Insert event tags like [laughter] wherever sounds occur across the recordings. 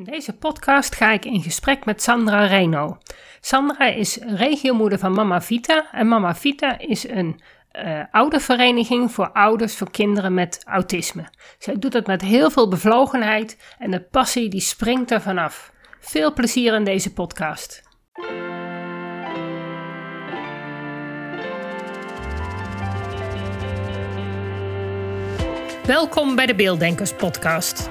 In deze podcast ga ik in gesprek met Sandra Reino. Sandra is regiomoeder van Mama Vita en Mama Vita is een uh, oudervereniging voor ouders voor kinderen met autisme. Zij doet het met heel veel bevlogenheid en de passie die springt er vanaf. Veel plezier in deze podcast. Welkom bij de Beelddenkers podcast.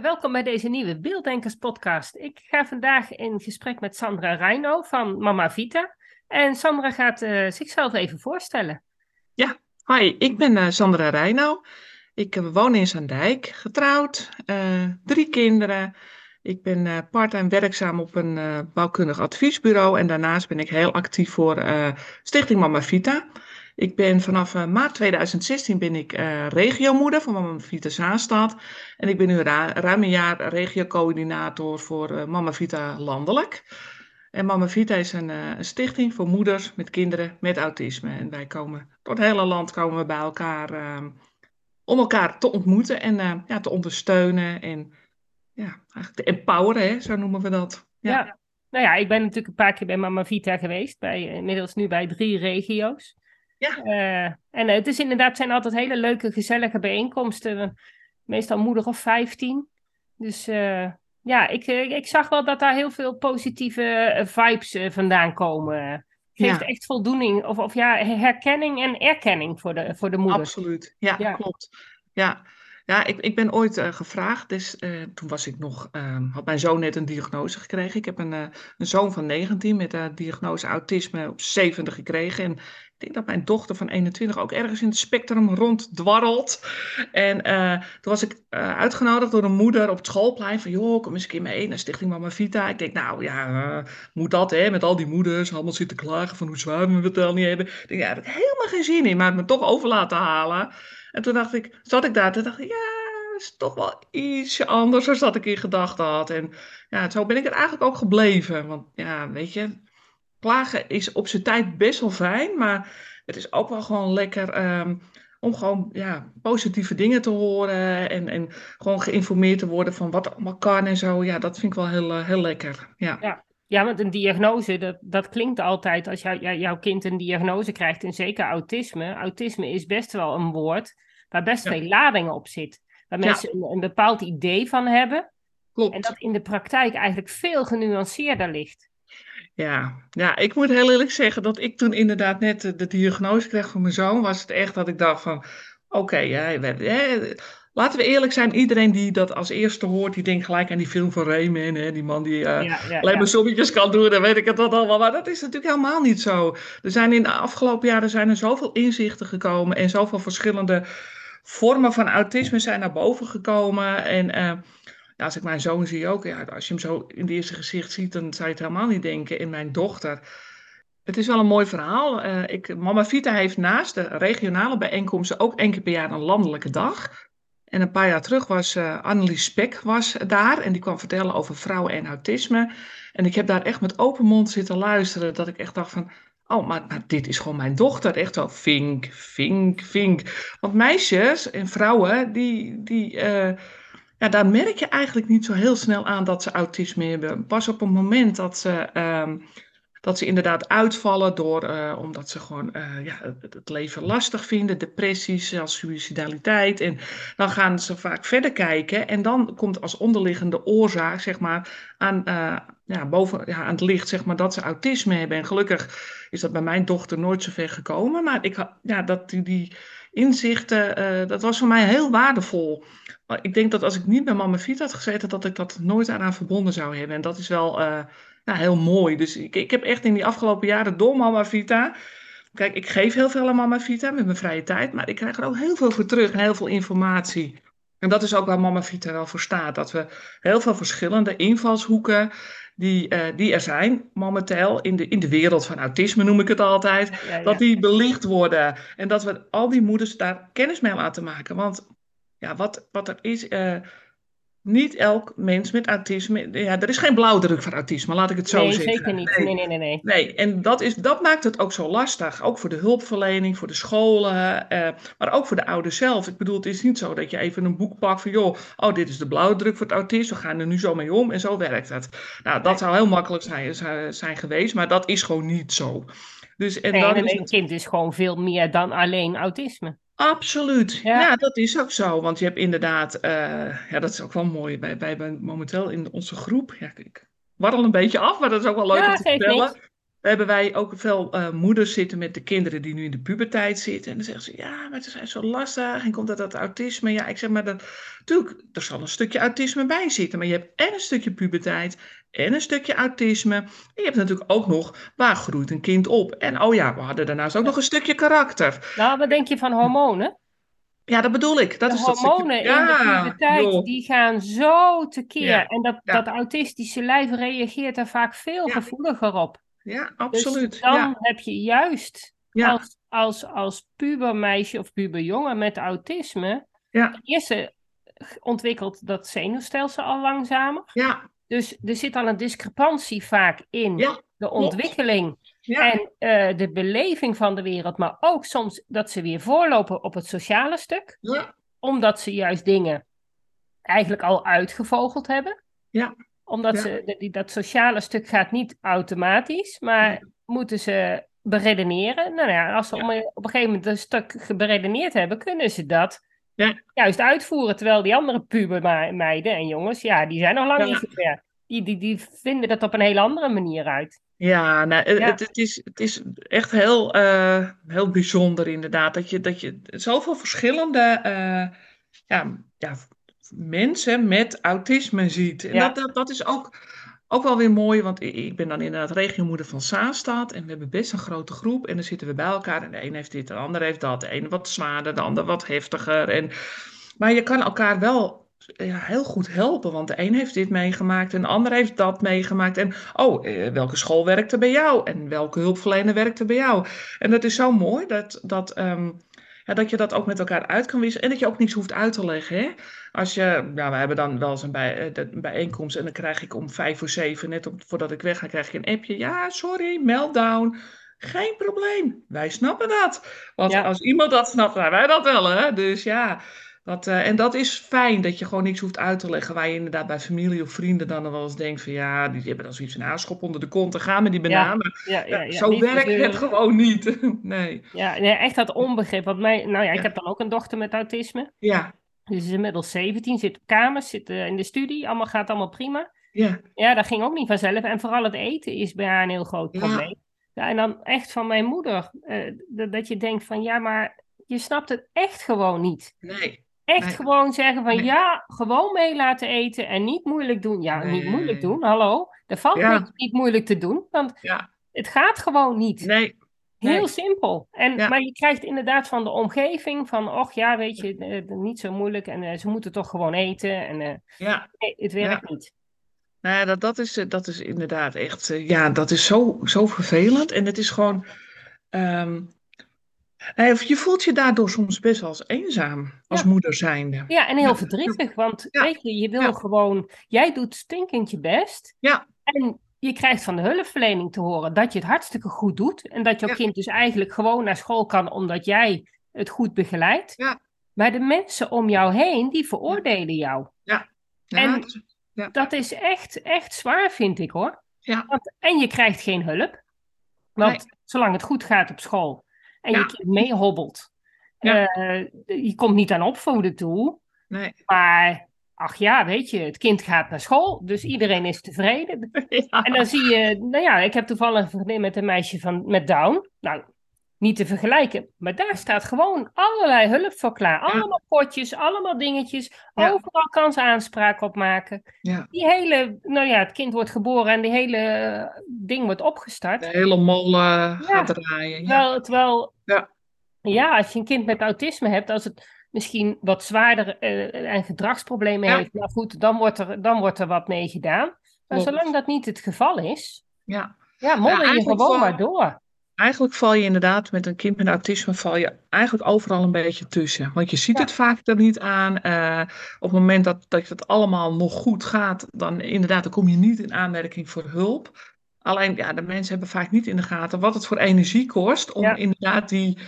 Welkom bij deze nieuwe Beelddenkers podcast. Ik ga vandaag in gesprek met Sandra Reino van Mama Vita. En Sandra gaat uh, zichzelf even voorstellen. Ja, hi, ik ben uh, Sandra Reino. Ik woon in Zandijk, getrouwd, drie kinderen. Ik ben part-time werkzaam op een bouwkundig adviesbureau en daarnaast ben ik heel actief voor Stichting Mama Vita. Ik ben vanaf uh, maart 2016 ben ik uh, regiomoeder van Mama Vita Zaanstad. En ik ben nu ruim een jaar regiocoördinator voor uh, Mama Vita landelijk. En Mama Vita is een, stichting voor moeders met kinderen met autisme. En wij komen door het hele land komen we bij elkaar ehm, om elkaar te ontmoeten en ja, te ondersteunen. En ja, eigenlijk te empoweren, zo noemen we dat. Ja. ja. Nou ja, ik ben natuurlijk een paar keer bij Mama Vita geweest, bij, inmiddels nu bij drie regio's. Ja. Uh, en het is inderdaad, zijn altijd hele leuke, gezellige bijeenkomsten. Meestal moeder of 15. Dus uh, ja, ik, eh, ik zag wel dat daar heel veel positieve vibes vandaan komen. Geeft echt voldoening, of, of ja, herkenning en erkenning voor de, voor de moeder. Absoluut, ja, ja. klopt. Ja, ja, ik, ik ben ooit uh, gevraagd, dus, uh, toen was ik nog, uh, had mijn zoon net een diagnose gekregen. Ik heb een, een zoon van 19 met de diagnose autisme op 70 gekregen. En ik denk dat mijn dochter van 21 ook ergens in het spectrum ronddwarrelt. En toen was ik uitgenodigd door een moeder op het schoolplein van, joh, kom eens een keer mee naar Stichting Mama Vita. Ik denk, nou ja, moet dat hè, met al die moeders allemaal zitten klagen van hoe zwaar we het wel niet hebben. Ik denk, ja, daar heb ik helemaal geen zin in, maar het me toch over laten halen. En toen dacht ik, zat ik daar, toen dacht ik, ja, is toch wel ietsje anders dan dat ik in gedachten had. En ja, zo ben ik er eigenlijk ook gebleven. Want ja, weet je, klagen is op zijn tijd best wel fijn, maar het is ook wel gewoon lekker ehm, om gewoon ja, positieve dingen te horen en, en gewoon geïnformeerd te worden van wat allemaal kan en zo. Ja, dat vind ik wel heel, eh, heel lekker. Ja. ja. Ja, want een diagnose, dat, dat klinkt altijd als jou, jouw kind een diagnose krijgt, en zeker autisme. Autisme is best wel een woord waar best veel lading op zit. Waar mensen een, een, bepaald idee van hebben. Klopt. En dat in de praktijk eigenlijk veel genuanceerder ligt. Ja, ja, ik moet heel eerlijk zeggen dat ik toen inderdaad net de, diagnose kreeg van mijn zoon, was het echt dat ik dacht van, oké, okay, ja, Laten we eerlijk zijn, iedereen die dat als eerste hoort, die denkt gelijk aan die film van Rayman. Hè? Die man die uh, alleen maar sommetjes kan doen, dan weet ik het dat allemaal. Maar dat is natuurlijk helemaal niet zo. Er zijn in de afgelopen jaren zijn er zoveel inzichten gekomen en zoveel verschillende vormen van autisme zijn naar boven gekomen. En uh, als ik mijn zoon zie ook, ja, als je hem zo in het eerste gezicht ziet, dan zou je het helemaal niet denken. En mijn dochter. Het is wel een mooi verhaal. Uh, ik, Mama Vita heeft naast de regionale bijeenkomsten ook één keer per jaar een landelijke dag. En een paar jaar terug was uh, Annelies Spek was daar en die kwam vertellen over vrouwen en autisme. En ik heb daar echt met open mond zitten luisteren, dat ik echt dacht van, oh, maar, dit is gewoon mijn dochter. Echt zo, vink, vink, vink. Want meisjes en vrouwen, die, die, uh, ja, daar merk je eigenlijk niet zo heel snel aan dat ze autisme hebben. Pas op het moment dat ze... Uh, dat ze inderdaad uitvallen door, uh, omdat ze gewoon uh, ja, het, leven lastig vinden, depressies, zelfs suicidaliteit. En dan gaan ze vaak verder kijken en dan komt als onderliggende oorzaak, zeg maar, aan, uh, ja, boven, ja, aan het licht, zeg maar, dat ze autisme hebben. En gelukkig is dat bij mijn dochter nooit zo ver gekomen, maar ik ja, dat die, die inzichten, dat was voor mij heel waardevol. Ik denk dat als ik niet bij Mama Fiet had gezeten, dat ik dat nooit aan verbonden zou hebben. En dat is wel nou, heel mooi. Dus ik, ik heb echt in die afgelopen jaren door Mama Vita kijk, ik geef heel veel aan Mama Vita met mijn vrije tijd, maar ik krijg er ook heel veel voor terug en heel veel informatie. En dat is ook waar Mama Vita wel voor staat. Dat we heel veel verschillende invalshoeken die, uh, die er zijn momenteel in de, in de wereld van autisme, noem ik het altijd, ja, ja. dat die belicht worden. En dat we al die moeders daar kennis mee laten maken. Want ja, wat, wat er is. Uh, niet elk mens met autisme. Ja, er is geen blauwdruk voor autisme, laat ik het zo nee, zeggen. Zeker niet. Nee, nee, nee, nee. Nee, en dat, is, dat maakt het ook zo lastig. Ook voor de hulpverlening, voor de scholen, uh, maar ook voor de ouders zelf. Ik bedoel, het is niet zo dat je even een boek pakt van, joh, oh, dit is de blauwdruk voor het autisme, we gaan er nu zo mee om en zo werkt het. Nou, dat zou heel makkelijk zijn, zijn geweest, maar dat is gewoon niet zo. Dus, en dan is een kind is gewoon veel meer dan alleen autisme. Absoluut. Ja. ja. dat is ook zo. Want je hebt inderdaad, uh, ja, dat is ook wel mooi. Wij, wij hebben momenteel in onze groep, ja, ik warrel een beetje af, maar dat is ook wel leuk ja, om te vertellen. Hebben wij ook veel uh, moeders zitten met de kinderen die nu in de puberteit zitten. En dan zeggen ze, ja, maar het is zo lastig. En komt dat uit autisme? Ja, ik zeg maar, dat, natuurlijk, er zal een stukje autisme bij zitten. Maar je hebt en een stukje puberteit en een stukje autisme. En je hebt natuurlijk ook nog, waar groeit een kind op? En oh ja, we hadden daarnaast ook nog een stukje karakter. Nou, wat denk je van hormonen? Ja, dat bedoel ik. Dat de is hormonen dat stukje... in de puberteit, die gaan zo tekeer. Ja, en dat, ja. dat autistische lijf reageert er vaak veel gevoeliger op. Ja, absoluut. Dus dan heb je juist als, als, als pubermeisje of puberjongen met autisme... Ja. Ten eerste ontwikkelt dat zenuwstelsel al langzamer. Ja. Dus er zit al een discrepantie vaak in ja, de ontwikkeling ja. en uh, de beleving van de wereld, maar ook soms dat ze weer voorlopen op het sociale stuk, ja. omdat ze juist dingen eigenlijk al uitgevogeld hebben. Ja. Omdat ze, die, dat sociale stuk gaat niet automatisch, maar moeten ze beredeneren. Nou ja, als ze op een gegeven moment een stuk beredeneerd hebben, kunnen ze dat ja. juist uitvoeren. Terwijl die andere pubermeiden en jongens, ja, die zijn nog lang niet zover. Die, die, die vinden dat op een hele andere manier uit. Ja, nou, ja. Het, het, is, het is echt heel, uh, heel bijzonder inderdaad. Dat je, dat je zoveel verschillende uh, ja, ja, mensen met autisme ziet. En dat, dat, dat is ook ook wel weer mooi, want ik ben dan inderdaad regiomoeder van Zaanstad. En we hebben best een grote groep. En dan zitten we bij elkaar. En de een heeft dit, de ander heeft dat. De een wat zwaarder, de ander wat heftiger. En, maar je kan elkaar wel ja, heel goed helpen. Want de een heeft dit meegemaakt en de ander heeft dat meegemaakt. En oh, eh, welke school werkte bij jou? En welke hulpverlener werkte bij jou? En dat is zo mooi dat, dat, um, ja, dat je dat ook met elkaar uit kan wisselen. En dat je ook niets hoeft uit te leggen. Hè? Als je, nou, we hebben dan wel eens een, bij, een bijeenkomst en dan krijg ik om vijf voor zeven, net op, voordat ik wegga, krijg ik een appje. Ja, sorry, meltdown. Geen probleem. Wij snappen dat. Want ja. als iemand dat snapt, dan wij dat wel. Hè? Dus ja, dat, uh, en dat is fijn dat je gewoon niks hoeft uit te leggen. Waar je inderdaad bij familie of vrienden dan wel eens denkt van ja, die hebben dan zoiets van aanschop onder de kont. Dan gaan met die bananen. Ja, ja, ja, zo werkt het gewoon niet. [laughs] nee. Ja, nee, echt dat onbegrip. Want mij, nou ja, ik heb dan ook een dochter met autisme. Ja. Dus is inmiddels 17, zit op kamers, zit uh, in de studie, allemaal gaat allemaal prima. Ja. Ja, dat ging ook niet vanzelf. En vooral het eten is bij haar een heel groot probleem. Ja. ja en dan echt van mijn moeder, uh, dat je denkt van ja, maar je snapt het echt gewoon niet. Nee. Echt nee. gewoon zeggen van nee. ja, gewoon mee laten eten en niet moeilijk doen. Ja, nee. niet moeilijk doen, hallo. Dat valt ja. niet, niet moeilijk te doen, want ja. het gaat gewoon niet. Nee, Heel simpel. En, ja. Maar je krijgt inderdaad van de omgeving van, och ja, weet je, uh, niet zo moeilijk en uh, ze moeten toch gewoon eten. En uh, ja. nee, het werkt niet. Nou ja, dat, dat, is, dat is inderdaad echt, ja, dat is zo, zo vervelend. En het is gewoon, um, je voelt je daardoor soms best wel eens eenzaam als moeder zijnde. Ja, en heel verdrietig, want weet je, je wil gewoon, jij doet stinkend je best. Ja. En je krijgt van de hulpverlening te horen dat je het hartstikke goed doet. En dat jouw kind dus eigenlijk gewoon naar school kan omdat jij het goed begeleidt. Ja. Maar de mensen om jou heen, die veroordelen jou. Ja. ja en dat is echt, echt zwaar, vind ik hoor. Ja. Want, en je krijgt geen hulp. Want nee. zolang het goed gaat op school en je kind meehobbelt, uh, je komt niet aan opvoeden toe. Nee. Maar ach ja, weet je, het kind gaat naar school, dus iedereen is tevreden. [laughs] Ja. En dan zie je, nou ja, ik heb toevallig een vriendin met een meisje van, met Down. Nou, niet te vergelijken. Maar daar staat gewoon allerlei hulp voor klaar. Allemaal potjes, allemaal dingetjes. Overal kan ze aanspraak op maken. Ja. Die hele, nou ja, het kind wordt geboren en die hele eh, ding wordt opgestart. De hele molen gaat draaien. Terwijl, terwijl ja. ja, als je een kind met autisme hebt, als het misschien wat zwaarder uh, en gedragsproblemen heeft, nou goed, dan wordt, er, dan wordt er wat mee gedaan. Maar zolang dat niet het geval is, ja, ja modder je gewoon maar door eigenlijk val je inderdaad met een kind met autisme val je eigenlijk overal een beetje tussen. Want je ziet het vaak er niet aan. Uh, op het moment dat, dat het allemaal nog goed gaat, dan inderdaad, dan kom je niet in aanmerking voor hulp. Alleen, ja, de mensen hebben vaak niet in de gaten wat het voor energie kost om inderdaad die,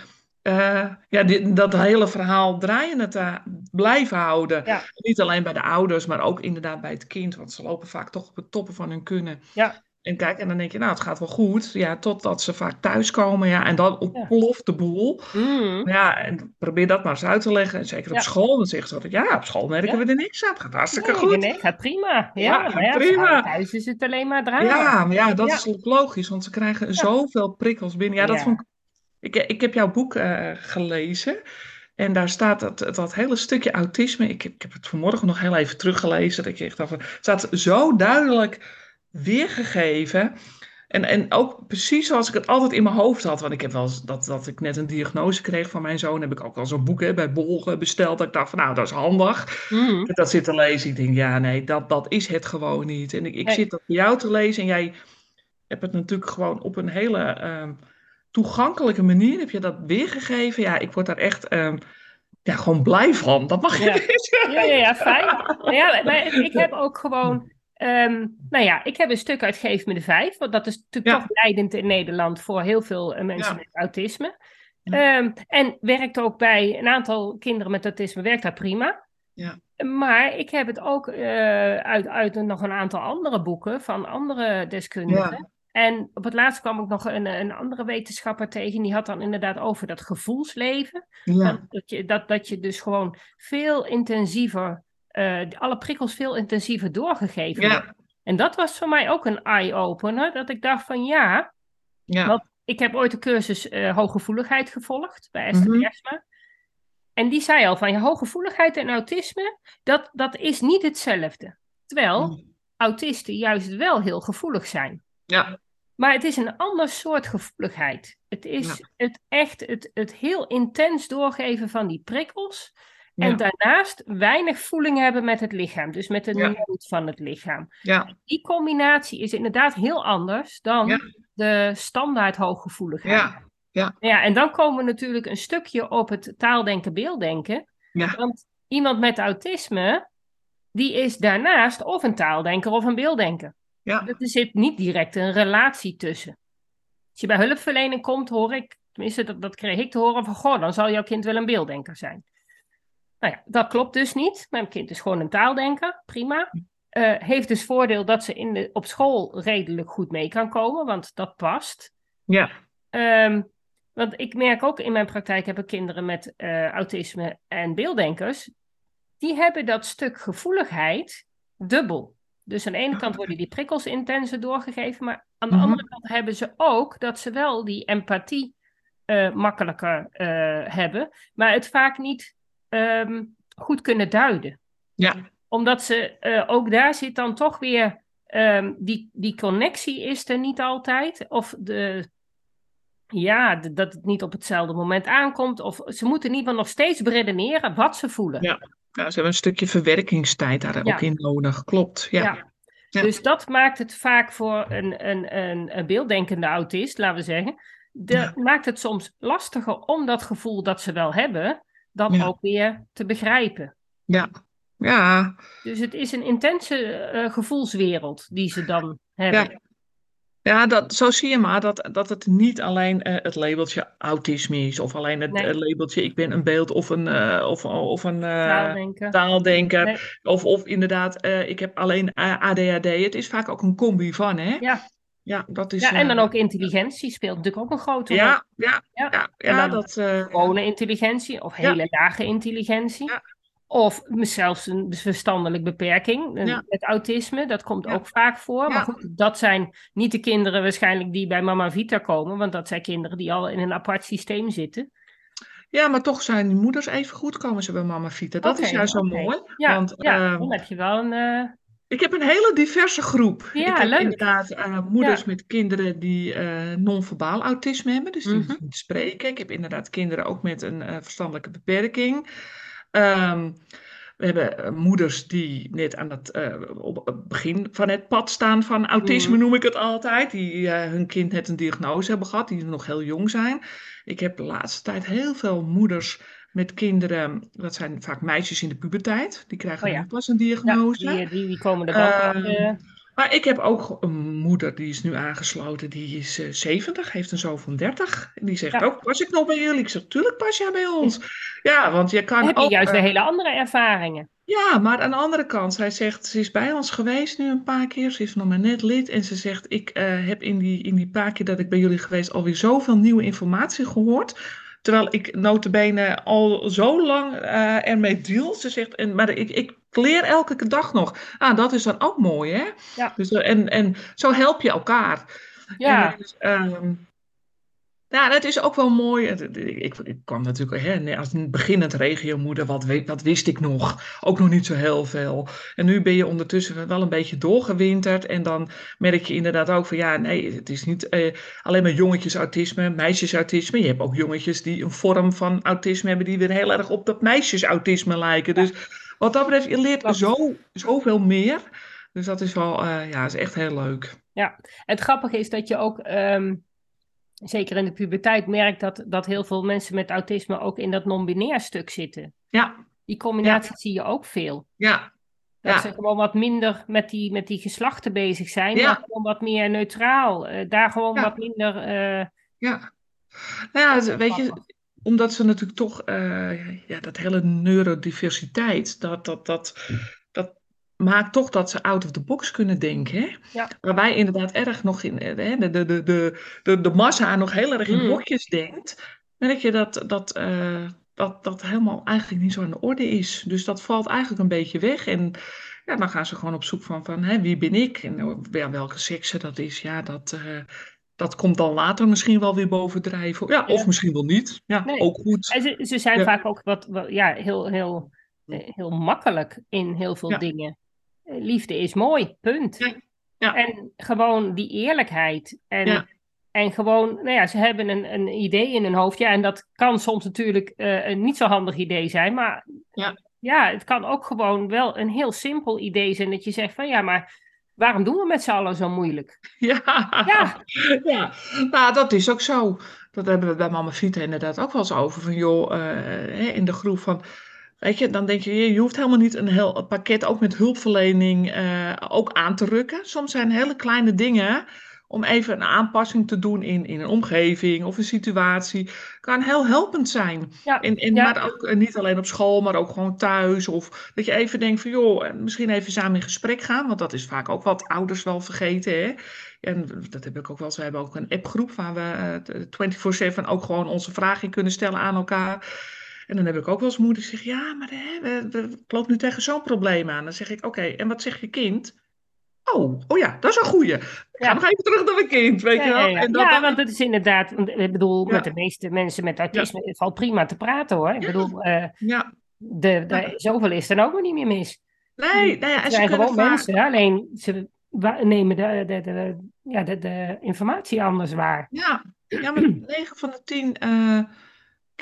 uh, ja, die, dat hele verhaal draaiende te blijven houden. Niet alleen bij de ouders, maar ook inderdaad bij het kind. Want ze lopen vaak toch op het toppen van hun kunnen. Ja. En kijk, en dan denk je, nou, het gaat wel goed. Ja, totdat ze vaak thuiskomen. Ja, en dan ontploft de boel. Mm. Ja, en probeer dat maar eens uit te leggen. En zeker op school. Dan zeggen ze altijd, ja, op school merken we er niks aan. Het gaat hartstikke nee, goed. Nee, gaat prima. Ja, ja prima. Thuis is het alleen maar draaien. Ja, maar ja, dat is logisch. Want ze krijgen zoveel prikkels binnen. Ja, dat vond ik... Ik, ik heb jouw boek uh, gelezen. En daar staat dat, dat hele stukje autisme. Ik heb, ik heb het vanmorgen nog heel even teruggelezen. Dat ik echt dacht, het staat zo duidelijk weergegeven. En, en ook precies zoals ik het altijd in mijn hoofd had. Want ik heb wel eens dat, dat ik net een diagnose kreeg van mijn zoon. Heb ik ook al zo'n boek hè, bij Bol besteld. Dat ik dacht van nou, dat is handig. Mm. Heb dat zitten lezen. Ik denk ja, nee, dat, dat is het gewoon niet. En ik, ik zit dat voor jou te lezen. En jij hebt het natuurlijk gewoon op een hele um, toegankelijke manier. Heb je dat weergegeven. Ja, ik word daar echt... Um, ja, gewoon blij van. Dat mag je ja. niet. Ja, ja, ja, fijn. Ja, maar ik heb ook gewoon Um, nou ja, ik heb een stuk uit Geef me de Vijf, want dat is natuurlijk toch leidend in Nederland voor heel veel uh, mensen met autisme. Um, en werkt ook bij een aantal kinderen met autisme, werkt daar prima. Ja. Maar ik heb het ook uh, uit, uit nog een aantal andere boeken van andere deskundigen. En op het laatst kwam ik nog een, een andere wetenschapper tegen. Die had dan inderdaad over dat gevoelsleven. Dat, je, dat, dat je dus gewoon veel intensiever alle prikkels veel intensiever doorgegeven ja. En dat was voor mij ook een eye-opener. Dat ik dacht van ja, ja. Want ik heb ooit de cursus uh, hooggevoeligheid gevolgd bij Esther Mhm. Jasma. En die zei al van ja, hooggevoeligheid en autisme, dat, dat is niet hetzelfde. Terwijl Mhm. autisten juist wel heel gevoelig zijn. Ja. Maar het is een ander soort gevoeligheid. Het is het echt het, het heel intens doorgeven van die prikkels. En Ja. daarnaast weinig voeling hebben met het lichaam, dus met de Ja. nood van het lichaam. Ja. Die combinatie is inderdaad heel anders dan de standaard hooggevoeligheid. Ja. Ja. Ja, en dan komen we natuurlijk een stukje op het taaldenken, beelddenken. Ja. Want iemand met autisme, die is daarnaast of een taaldenker of een beelddenker. Ja. Er zit niet direct een relatie tussen. Als je bij hulpverlening komt, hoor ik, tenminste dat, dat kreeg ik te horen van, goh, dan zal jouw kind wel een beelddenker zijn. Nou ja, dat klopt dus niet. Mijn kind is gewoon een taaldenker, prima. Eh, heeft dus voordeel dat ze in de, op school redelijk goed mee kan komen, want dat past. Ja. Ehm, want ik merk ook in mijn praktijk heb ik kinderen met eh, autisme en beelddenkers. Die hebben dat stuk gevoeligheid dubbel. Dus aan de ene kant worden die prikkels intenser doorgegeven, maar aan de Mhm. andere kant hebben ze ook dat ze wel die empathie eh, makkelijker hebben, maar het vaak niet ehm, goed kunnen duiden. Ja. Omdat ze eh, ook daar zit dan toch weer ehm, die, die connectie is er niet altijd. Of de, ja, de- dat het niet op hetzelfde moment aankomt. Of ze moeten in ieder geval nog steeds beredeneren wat ze voelen. Ja. Ja, ze hebben een stukje verwerkingstijd daar Ja. ook in nodig. Klopt. Ja. Ja. Ja. Dus dat maakt het vaak voor een, een, een, een beelddenkende autist, laten we zeggen. De, Ja. Maakt het soms lastiger om dat gevoel dat ze wel hebben, dan Ja. ook weer te begrijpen. Ja. Ja. Dus het is een intense eh, gevoelswereld die ze dan hebben. Ja. Ja, dat, zo zie je maar dat, dat het niet alleen eh, het labeltje autisme is, of alleen het Nee. labeltje ik ben een beeld of een, eh, of, of een taaldenker, Nee. of, of inderdaad ik heb alleen ADHD. Het is vaak ook een combi van, hè? Ja. Ja, dat is... Ja, en dan eh, ook intelligentie speelt natuurlijk ook een grote rol. Ja, ja, Ja. ja, ja, dat... eh, Gewone intelligentie of hele lage intelligentie. Ja. Of zelfs een verstandelijke beperking eh, met autisme, dat komt ook vaak voor. Maar goed, dat zijn niet de kinderen waarschijnlijk die bij Mama Vita komen, want dat zijn kinderen die al in een apart systeem zitten. Ja, maar toch zijn die moeders even goed komen ze bij Mama Vita. Dat is juist zo mooi. Ja, Want ja ehm, dan heb je wel een. eh, ik heb een hele diverse groep. Ja, ik heb leuk. inderdaad eh, moeders Ja. met kinderen die eh non-verbaal autisme hebben, dus die Mhm. niet spreken. Ik heb inderdaad kinderen ook met een eh, verstandelijke beperking. Ehm, we hebben moeders die net aan het, op het begin van het pad staan van autisme, Mhm. noem ik het altijd. Die hun kind net een diagnose hebben gehad, die nog heel jong zijn. Ik heb de laatste tijd heel veel moeders met kinderen, dat zijn vaak meisjes in de puberteit, die krijgen Oh ja. pas een ja, diagnose. die, die, die komen er wel Ehm, uh, Maar ik heb ook een moeder die is nu aangesloten, die is eh 70, heeft een zoon van 30. En die zegt Ja. ook, pas ik nog bij jullie? Ik zeg, tuurlijk pas jij bij ons. Ja, want je kan heb je ook... juist eh, weer hele andere ervaringen. ja, maar aan de andere kant, zij zegt, ze is bij ons geweest nu een paar keer. Ze is nog maar net lid. En ze zegt, ik eh, heb in die, in die paar keer dat ik bij jullie geweest alweer zoveel nieuwe informatie gehoord. Terwijl ik notabene al zo lang eh, ermee deal. Ze zegt, en, maar ik, ik leer elke dag nog. Ah, dat is dan ook mooi, hè? Ja. Dus, eh, en, en zo help je elkaar. Ja, En het is, ja, dat is ook wel mooi. Ik, ik, kwam natuurlijk hè, als een beginnend regiomoeder, wat, wat wist ik nog? Ook nog niet zo heel veel. En nu ben je ondertussen wel een beetje doorgewinterd. En dan merk je inderdaad ook van ja, nee, het is niet eh, alleen maar jongetjes autisme, meisjes autisme. Je hebt ook jongetjes die een vorm van autisme hebben die weer heel erg op dat meisjes autisme lijken. Dus wat dat betreft, je leert zo, zoveel meer. Dus dat is wel, eh, ja, is echt heel leuk. het grappige is dat je ook, ehm, zeker in de puberteit, merkt dat, dat heel veel mensen met autisme ook in dat non-binair stuk zitten. Ja, Die combinatie zie je ook veel. ja, Dat Ja. ze gewoon wat minder met die, met die geslachten bezig zijn, Ja. maar gewoon wat meer neutraal. Eh, daar gewoon wat minder. eh, Ja, nou ja, weet je, omdat ze natuurlijk toch, eh, ja, dat hele neurodiversiteit, dat, dat, dat maakt toch dat ze out of the box kunnen denken. Hè? Ja. Waar wij inderdaad erg nog in, eh, hè, de, de, de, de, de, de massa nog heel erg in Mm. hokjes denkt, merk je dat, dat, eh, dat dat helemaal eigenlijk niet zo aan de orde is. Dus dat valt eigenlijk een beetje weg. En ja, dan gaan ze gewoon op zoek van, van hè, wie ben ik? En eh, ja, welke sekse dat is, ja, dat, eh, dat komt dan later misschien wel weer bovendrijven. Ja, of Ja. misschien wel niet. Ja, Nee. ook goed. en ze, ze zijn Ja. vaak ook wat, wat ja, heel, heel, eh, heel makkelijk in heel veel dingen. Liefde is mooi, punt. Ja. Ja. En gewoon die eerlijkheid. En, Ja. en gewoon, nou ja, ze hebben een, een idee in hun hoofd. Ja, en dat kan soms natuurlijk eh, een niet zo handig idee zijn. Maar Ja. ja, het kan ook gewoon wel een heel simpel idee zijn. Dat je zegt van ja, maar waarom doen we met z'n allen zo moeilijk? Ja. Ja. [laughs] ja, nou dat is ook zo. Dat hebben we bij Mama Vita inderdaad ook wel eens over. Van joh, eh, in de groep van, weet je, dan denk je, je hoeft helemaal niet een heel pakket, ook met hulpverlening, eh, ook aan te rukken. Soms zijn hele kleine dingen om even een aanpassing te doen in, in een omgeving of een situatie, kan heel helpend zijn. Ja, En, en, ja. Maar ook eh, niet alleen op school, maar ook gewoon thuis. Of dat je even denkt van joh, eh, misschien even samen in gesprek gaan. Want dat is vaak ook wat ouders wel vergeten. Hè? En dat heb ik ook wel eens. We hebben ook een appgroep waar we eh, 24-7 ook gewoon onze vragen in kunnen stellen aan elkaar. En dan heb ik ook wel eens moeder die zegt, ja, maar hè, we, we, nu tegen zo'n probleem aan. Dan zeg ik, oké, en wat zegt je kind? Oh, oh ja, dat is een goeie. Ik ga Ja. nog even terug naar mijn kind, weet Ja, je wel. ja. En dan- Ja, want het is inderdaad, want ik bedoel, met de meeste mensen met autisme valt prima te praten hoor. Ik bedoel, eh, ja. de, de, zoveel is er ook nog niet meer mis. Nee, nou ja, en ze zijn gewoon vaak... mensen, alleen ze nemen de, de, de, ja, de, de informatie anders waar. Ja, ja maar 9 van de 10 eh,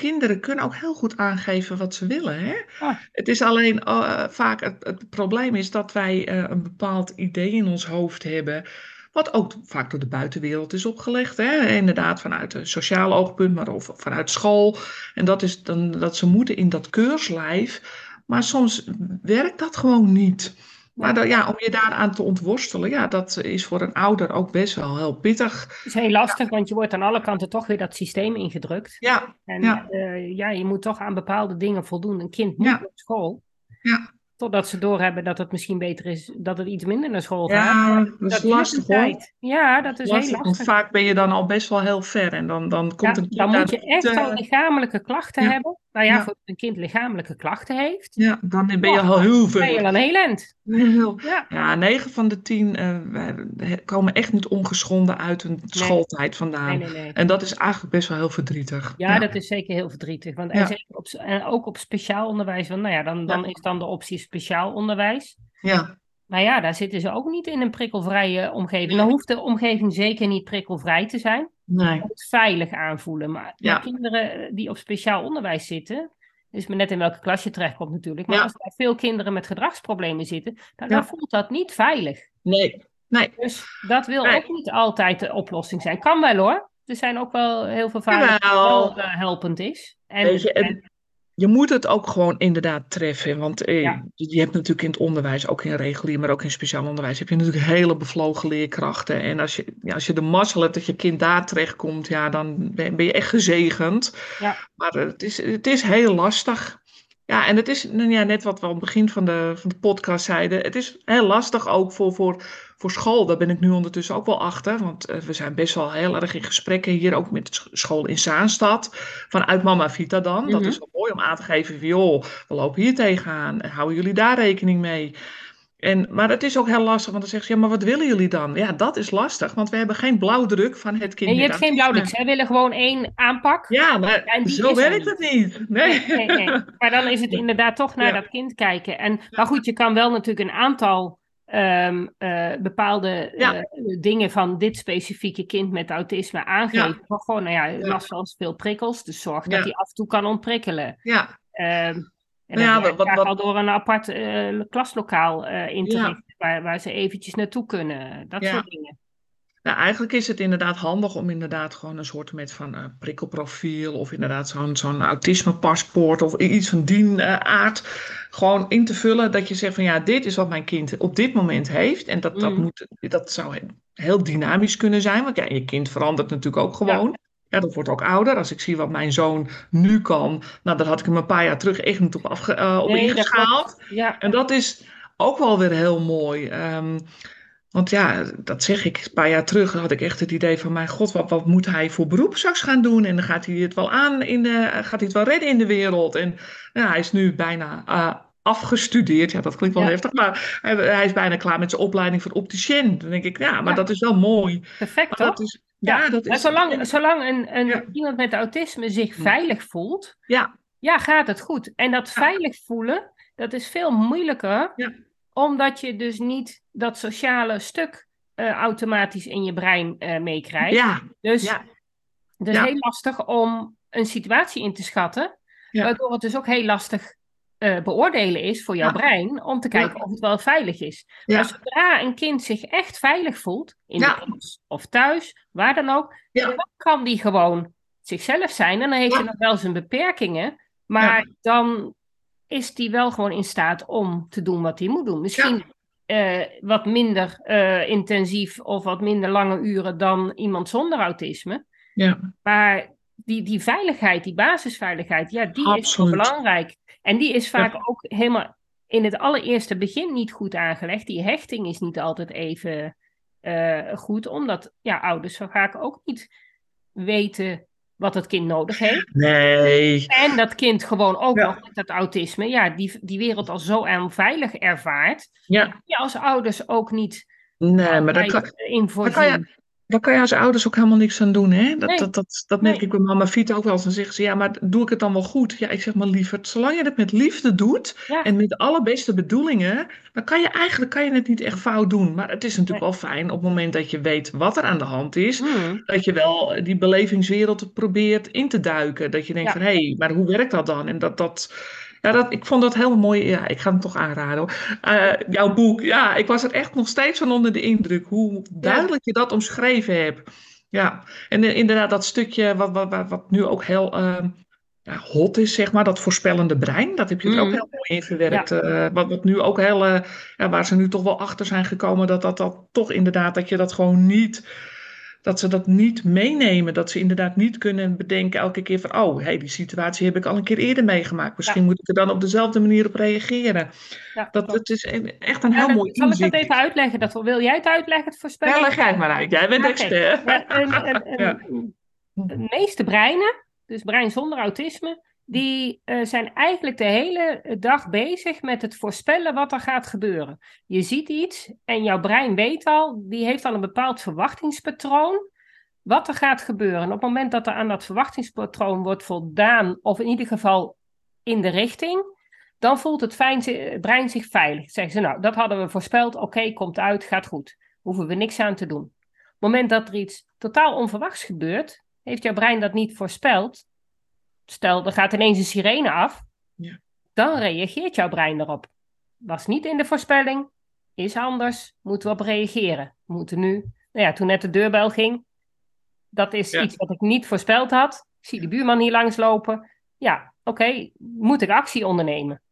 kinderen kunnen ook heel goed aangeven wat ze willen. Hè? Ah. Het is alleen eh, vaak het, het probleem is dat wij eh, een bepaald idee in ons hoofd hebben. Wat ook vaak door de buitenwereld is opgelegd. Hè? Inderdaad, vanuit een sociaal oogpunt, maar of vanuit school. En dat is dan dat ze moeten in dat keurslijf. Maar soms werkt dat gewoon niet. Maar ja, om je daaraan te ontworstelen, ja, dat is voor een ouder ook best wel heel pittig. Het is heel lastig, want je wordt aan alle kanten toch weer dat systeem ingedrukt. Ja, En Ja. ja, ja je moet toch aan bepaalde dingen voldoen. Een kind moet Ja. naar school. Ja. Totdat ze doorhebben dat het misschien beter is dat het iets minder naar school gaat. ja dat is Dat lastig hoor. Ja, dat is Lastig, heel want lastig. vaak ben je dan al best wel heel ver en dan, dan komt een kind dan moet je echt eh, al lichamelijke klachten hebben. Nou ja, Ja. voor een kind lichamelijke klachten heeft, Ja, dan ben je Oh, al heel ben je veel. al heel. Heel- Ja. Ja, 9 van de 10 eh, komen echt niet ongeschonden uit hun schooltijd vandaan. Nee, nee, nee. En dat is eigenlijk best wel heel verdrietig. Ja, dat is zeker heel verdrietig. Want en, zeker op, en ook op speciaal onderwijs. Want nou ja, dan, dan is dan de optie speciaal onderwijs. Ja, Maar ja, daar zitten ze ook niet in een prikkelvrije omgeving. Dan hoeft de omgeving zeker niet prikkelvrij te zijn. Nee. Veilig aanvoelen. Maar Ja. kinderen die op speciaal onderwijs zitten, dus maar net in welke klas je terechtkomt natuurlijk. Maar Ja. als er veel kinderen met gedragsproblemen zitten, dan, Ja. dan voelt dat niet veilig. Nee. Nee. Dus dat wil Nee. ook niet altijd de oplossing zijn. Kan wel hoor. Er zijn ook wel heel veel vaders die wel eh, helpend is. Je, en- Je moet het ook gewoon inderdaad treffen. Want eh, Ja. je, hebt natuurlijk in het onderwijs, ook in regulier, maar ook in speciaal onderwijs, heb je natuurlijk hele bevlogen leerkrachten. En als je, ja, als je de mazzel hebt dat je kind daar terechtkomt, ja, dan ben, je echt gezegend. Ja. Maar het is, het is heel lastig. Ja, en het is ja, net wat we aan het begin van de, van de podcast zeiden. Het is heel lastig ook voor, voor, voor school. Daar ben ik nu ondertussen ook wel achter. Want eh, we zijn best wel heel erg in gesprekken hier, ook met school in Zaanstad. Vanuit Mama Vita dan. Dat Mhm. is wel mooi om aan te geven joh, we lopen hier tegenaan. Houden jullie daar rekening mee? En, maar het is ook heel lastig, want dan zeggen ze, ja, maar wat willen jullie dan? Ja, dat is lastig, want we hebben geen blauwdruk van het kind. en je hebt geen blauwdruk. Zij willen gewoon één aanpak. Ja, maar zo er werkt het niet. Nee. Nee, nee, nee. Maar dan is het [laughs] inderdaad toch naar Ja. dat kind kijken. En, Maar goed, je kan wel natuurlijk een aantal ehm, eh, bepaalde Ja. eh, dingen van dit specifieke kind met autisme aangeven. Maar gewoon, nou ja, last van veel prikkels. Dus zorg dat hij af en toe kan ontprikkelen. Ja, Ehm, en Nou ja, wat- wat- al door een apart eh, klaslokaal eh, in te Ja. richten, waar, waar ze eventjes naartoe kunnen. Dat Ja. soort dingen. Nou, eigenlijk is het inderdaad handig om inderdaad gewoon een soort met van eh, prikkelprofiel of inderdaad zo'n zo'n autismepaspoort of iets van die aard gewoon in te vullen. Dat je zegt van ja, dit is wat mijn kind op dit moment heeft. En dat, dat, Mhm. moet, dat zou he- heel dynamisch kunnen zijn, want ja, je kind verandert natuurlijk ook gewoon. Ja. Dat wordt ook ouder. Als ik zie wat mijn zoon nu kan, nou, daar had ik hem een paar jaar terug echt niet op, afge, eh, op Nee, dat ingeschaald. Ja, En dat is ook wel weer heel mooi. Ehm, want ja, dat zeg ik. Een paar jaar terug had ik echt het idee van: mijn god, wat, wat moet hij voor beroep straks gaan doen? En dan gaat hij het wel aan in de, gaat hij het wel redden in de wereld? En nou, hij is nu bijna eh, afgestudeerd. Ja, dat klinkt wel Ja. heftig, maar hij, hij is bijna klaar met zijn opleiding voor opticien. Dan denk ik, ja, maar Ja. dat is wel mooi. perfect dat is, ja, dat is. zolang, zolang een, een, Ja. iemand met autisme zich Hm. veilig voelt, Ja, ja, gaat het goed. En dat Ja. veilig voelen, dat is veel moeilijker, Ja. omdat je dus niet dat sociale stuk eh, automatisch in je brein eh, meekrijgt. ja, Dus ja. het is Ja. heel lastig om een situatie in te schatten, Ja. waardoor het dus ook heel lastig eh, beoordelen is voor jouw Ja. brein, om te kijken Ja. of het wel veilig is. ja. Maar zodra een kind zich echt veilig voelt, in de klas of thuis, waar dan ook, Ja. dan kan die gewoon zichzelf zijn. En dan heeft hij nog wel zijn beperkingen, maar dan is die wel gewoon in staat om te doen wat hij moet doen. Misschien eh, wat minder eh, intensief of wat minder lange uren dan iemand zonder autisme. ja. Maar die, die veiligheid, die basisveiligheid, ja, die is zo belangrijk. En die is vaak ook helemaal in het allereerste begin niet goed aangelegd. Die hechting is niet altijd even eh, goed, omdat ja, ouders zo vaak ook niet weten wat het kind nodig heeft. Nee. En dat kind gewoon ook Ja. nog met dat autisme, ja, die, die wereld al zo onveilig ervaart. Ja, Je als ouders ook niet nee, maar dat kan, in kan, je. Daar kan je als ouders ook helemaal niks aan doen. Hè? Dat, Nee. dat, dat, dat merk Nee. ik bij mama Vita ook wel eens. Dan zeggen ze, ja, maar doe ik het dan wel goed? Ja, ik zeg maar lieverd, zolang je het met liefde doet Ja. en met de allerbeste bedoelingen, dan kan je eigenlijk kan je het niet echt fout doen. Maar het is natuurlijk wel fijn op het moment dat je weet wat er aan de hand is, Hmm. dat je wel die belevingswereld probeert in te duiken. Dat je denkt Ja. van, hé, hey, maar hoe werkt dat dan? En dat, dat, ja, dat, ik vond dat heel mooi. Ja, ik ga hem toch aanraden hoor. Eh, jouw boek, ja, ik was er echt nog steeds van onder de indruk hoe duidelijk je dat omschreven hebt. Ja, en eh, inderdaad dat stukje wat, wat, wat, wat nu ook heel ehm, ja, hot is, zeg maar, dat voorspellende brein, dat heb je er ook Mhm. heel mooi in verwerkt. Eh, wat, wat nu ook heel, ja, waar ze nu toch wel achter zijn gekomen, dat dat, dat toch inderdaad, dat je dat gewoon niet, dat ze dat niet meenemen. Dat ze inderdaad niet kunnen bedenken elke keer van, oh, hey, die situatie heb ik al een keer eerder meegemaakt. Misschien moet ik er dan op dezelfde manier op reageren. Ja, Dat, klopt. dat is een- echt een heel dat- mooi zal ik dat even uitleggen? Dat, wil jij het uitleggen, het voorspellen? Ja, leg jij het maar uit. Jij bent Oké. expert. Ja, en- en- en-. De meeste breinen, dus brein zonder autisme, die eh, zijn eigenlijk de hele dag bezig met het voorspellen wat er gaat gebeuren. Je ziet iets en jouw brein weet al, die heeft al een bepaald verwachtingspatroon wat er gaat gebeuren. En op het moment dat er aan dat verwachtingspatroon wordt voldaan, of in ieder geval in de richting, dan voelt het brein zich veilig. Zeggen ze, nou, dat hadden we voorspeld, oké, komt uit, gaat goed. Hoeven we niks aan te doen. Op het moment dat er iets totaal onverwachts gebeurt, heeft jouw brein dat niet voorspeld. Stel, er gaat ineens een sirene af, ja. dan reageert jouw brein erop. Was niet in de voorspelling, is anders, moeten we op reageren. We moeten nu, nou ja, toen net de deurbel ging, dat is iets wat ik niet voorspeld had. Ik zie de buurman hier langslopen. Ja, oké, moet ik actie ondernemen?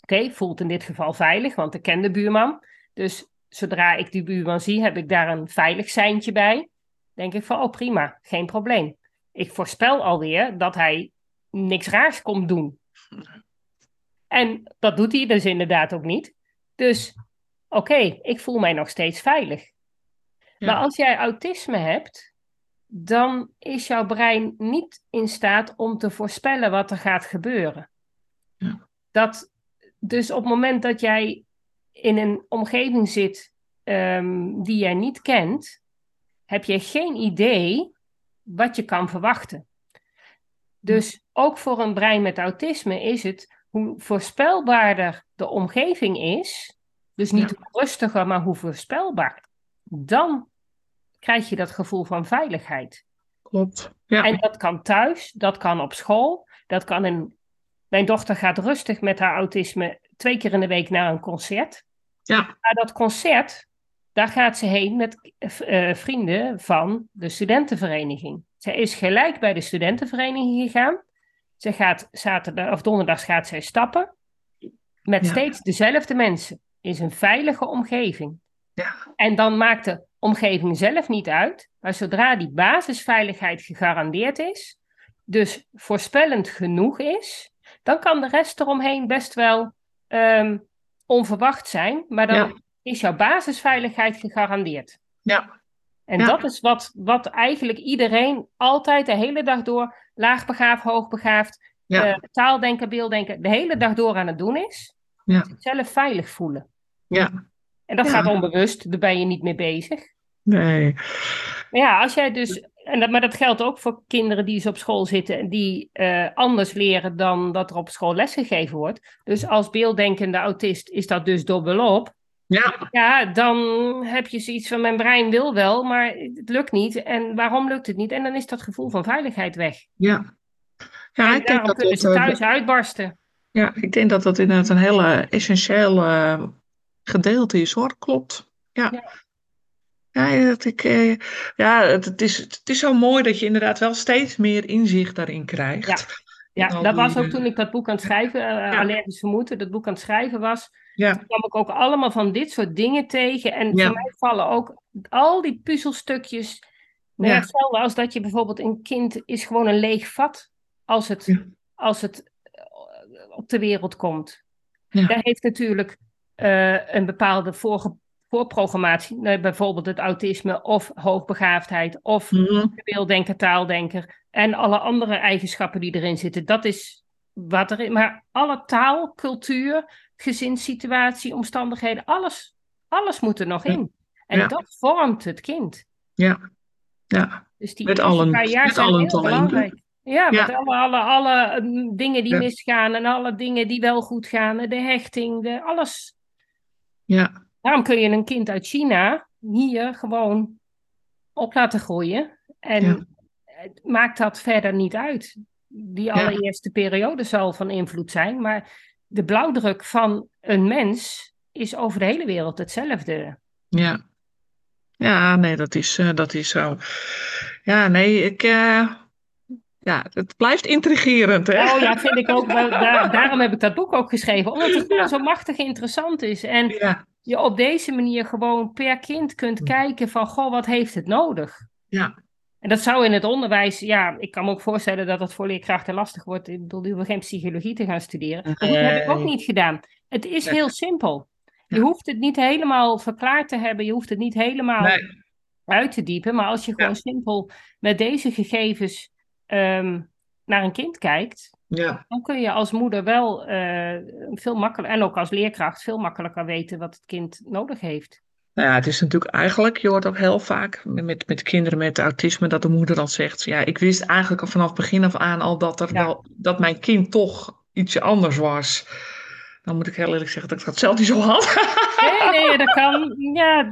Oké, voelt in dit geval veilig, want ik ken de buurman. Dus zodra ik die buurman zie, heb ik daar een veilig seintje bij. Denk ik van, oh prima, geen probleem. Ik voorspel alweer dat hij niks raars komt doen. En dat doet hij dus inderdaad ook niet. Dus oké, ik voel mij nog steeds veilig. Maar als jij autisme hebt, dan is jouw brein niet in staat om te voorspellen wat er gaat gebeuren. Ja. Dat, dus op het moment dat jij in een omgeving zit um, die jij niet kent, heb je geen idee wat je kan verwachten. Dus ook voor een brein met autisme is het hoe voorspelbaarder de omgeving is, dus niet hoe rustiger, maar hoe voorspelbaar, dan krijg je dat gevoel van veiligheid. Klopt. Ja. En dat kan thuis, dat kan op school, dat kan in. Mijn dochter gaat rustig met haar autisme twee keer in de week naar een concert. Ja. Maar dat concert, daar gaat ze heen met uh, vrienden van de studentenvereniging. Zij is gelijk bij de studentenvereniging gegaan. Ze gaat zaterdag of donderdag gaat zij stappen. Met steeds dezelfde mensen. Is een veilige omgeving. Ja. En dan maakt de omgeving zelf niet uit. Maar zodra die basisveiligheid gegarandeerd is, dus voorspellend genoeg is, dan kan de rest eromheen best wel ehm, onverwacht zijn. Maar dan is jouw basisveiligheid gegarandeerd. Ja. En dat is wat, wat eigenlijk iedereen altijd de hele dag door, laagbegaafd, hoogbegaafd, ja. uh, taaldenken, beelddenken, de hele dag door aan het doen is. Ja. Zelf veilig voelen. Ja. En dat gaat onbewust, daar ben je niet mee bezig. Nee. Maar ja, als jij dus. En dat, maar dat geldt ook voor kinderen die op school zitten en die uh, anders leren dan dat er op school lesgegeven wordt. Dus als beelddenkende autist is dat dus dubbelop. Ja. ja, dan heb je zoiets van mijn brein wil wel, maar het lukt niet. En waarom lukt het niet? En dan is dat gevoel van veiligheid weg. Ja. ja en daarom kunnen ze thuis uitbarsten. Ja, ik denk dat dat inderdaad een hele essentieel uh, gedeelte is hoor, klopt. Ja. ja. Ja, dat ik, eh, ja het, is, het is zo mooi dat je inderdaad wel steeds meer inzicht daarin krijgt. Ja, ja dat was ook toen ik dat boek aan het schrijven, uh, Allergisch Vermoeden, dat boek aan het schrijven was. Ja. Toen kwam ik ook allemaal van dit soort dingen tegen. En voor mij vallen ook al die puzzelstukjes. Nou, hetzelfde als dat je bijvoorbeeld een kind is gewoon een leeg vat als het, als het eh, op de wereld komt. Daar heeft natuurlijk uh, een bepaalde voorprogrammatie, bijvoorbeeld het autisme of hoogbegaafdheid of mm beelddenker, taaldenker en alle andere eigenschappen die erin zitten. Dat is wat er Maar alle taal, cultuur, gezinssituatie, omstandigheden, alles, alles moet er nog in. En dat vormt het kind. Ja, ja. Dus die met allen, paar jaar met zijn allen heel belangrijk. Ja, met alle, alle, alle mm, dingen die misgaan en alle dingen die wel goed gaan. De hechting, de, alles. Ja. Daarom kun je een kind uit China hier gewoon op laten groeien. En het maakt dat verder niet uit. Die allereerste periode zal van invloed zijn. Maar de blauwdruk van een mens is over de hele wereld hetzelfde. Ja. Ja, nee, dat is, uh, dat is zo. Ja, nee, ik. Uh, ja, het blijft intrigerend. Hè? Oh ja, vind ik ook. [laughs] Daar, daarom heb ik dat boek ook geschreven. Omdat het gewoon zo machtig interessant is. En ja je op deze manier gewoon per kind kunt kijken van, goh, wat heeft het nodig? Ja. En dat zou in het onderwijs, ja, ik kan me ook voorstellen dat dat voor leerkrachten lastig wordt. Ik bedoel, die hoeven geen psychologie te gaan studeren. Dat heb ik ook niet gedaan. Het is heel simpel. Je hoeft het niet helemaal verklaard te hebben. Je hoeft het niet helemaal uit te diepen. Maar als je gewoon simpel met deze gegevens um, naar een kind kijkt, Ja. Dan kun je als moeder wel uh, veel makkelijker, en ook als leerkracht, veel makkelijker weten wat het kind nodig heeft. Nou ja, het is natuurlijk eigenlijk, je hoort ook heel vaak met, met kinderen met autisme, dat de moeder dan zegt, ja, ik wist eigenlijk al vanaf begin af aan al dat, er wel, dat mijn kind toch ietsje anders was. Dan moet ik heel eerlijk zeggen dat ik dat zelf niet zo had. [laughs] Nee, nee, dat kan. Ja,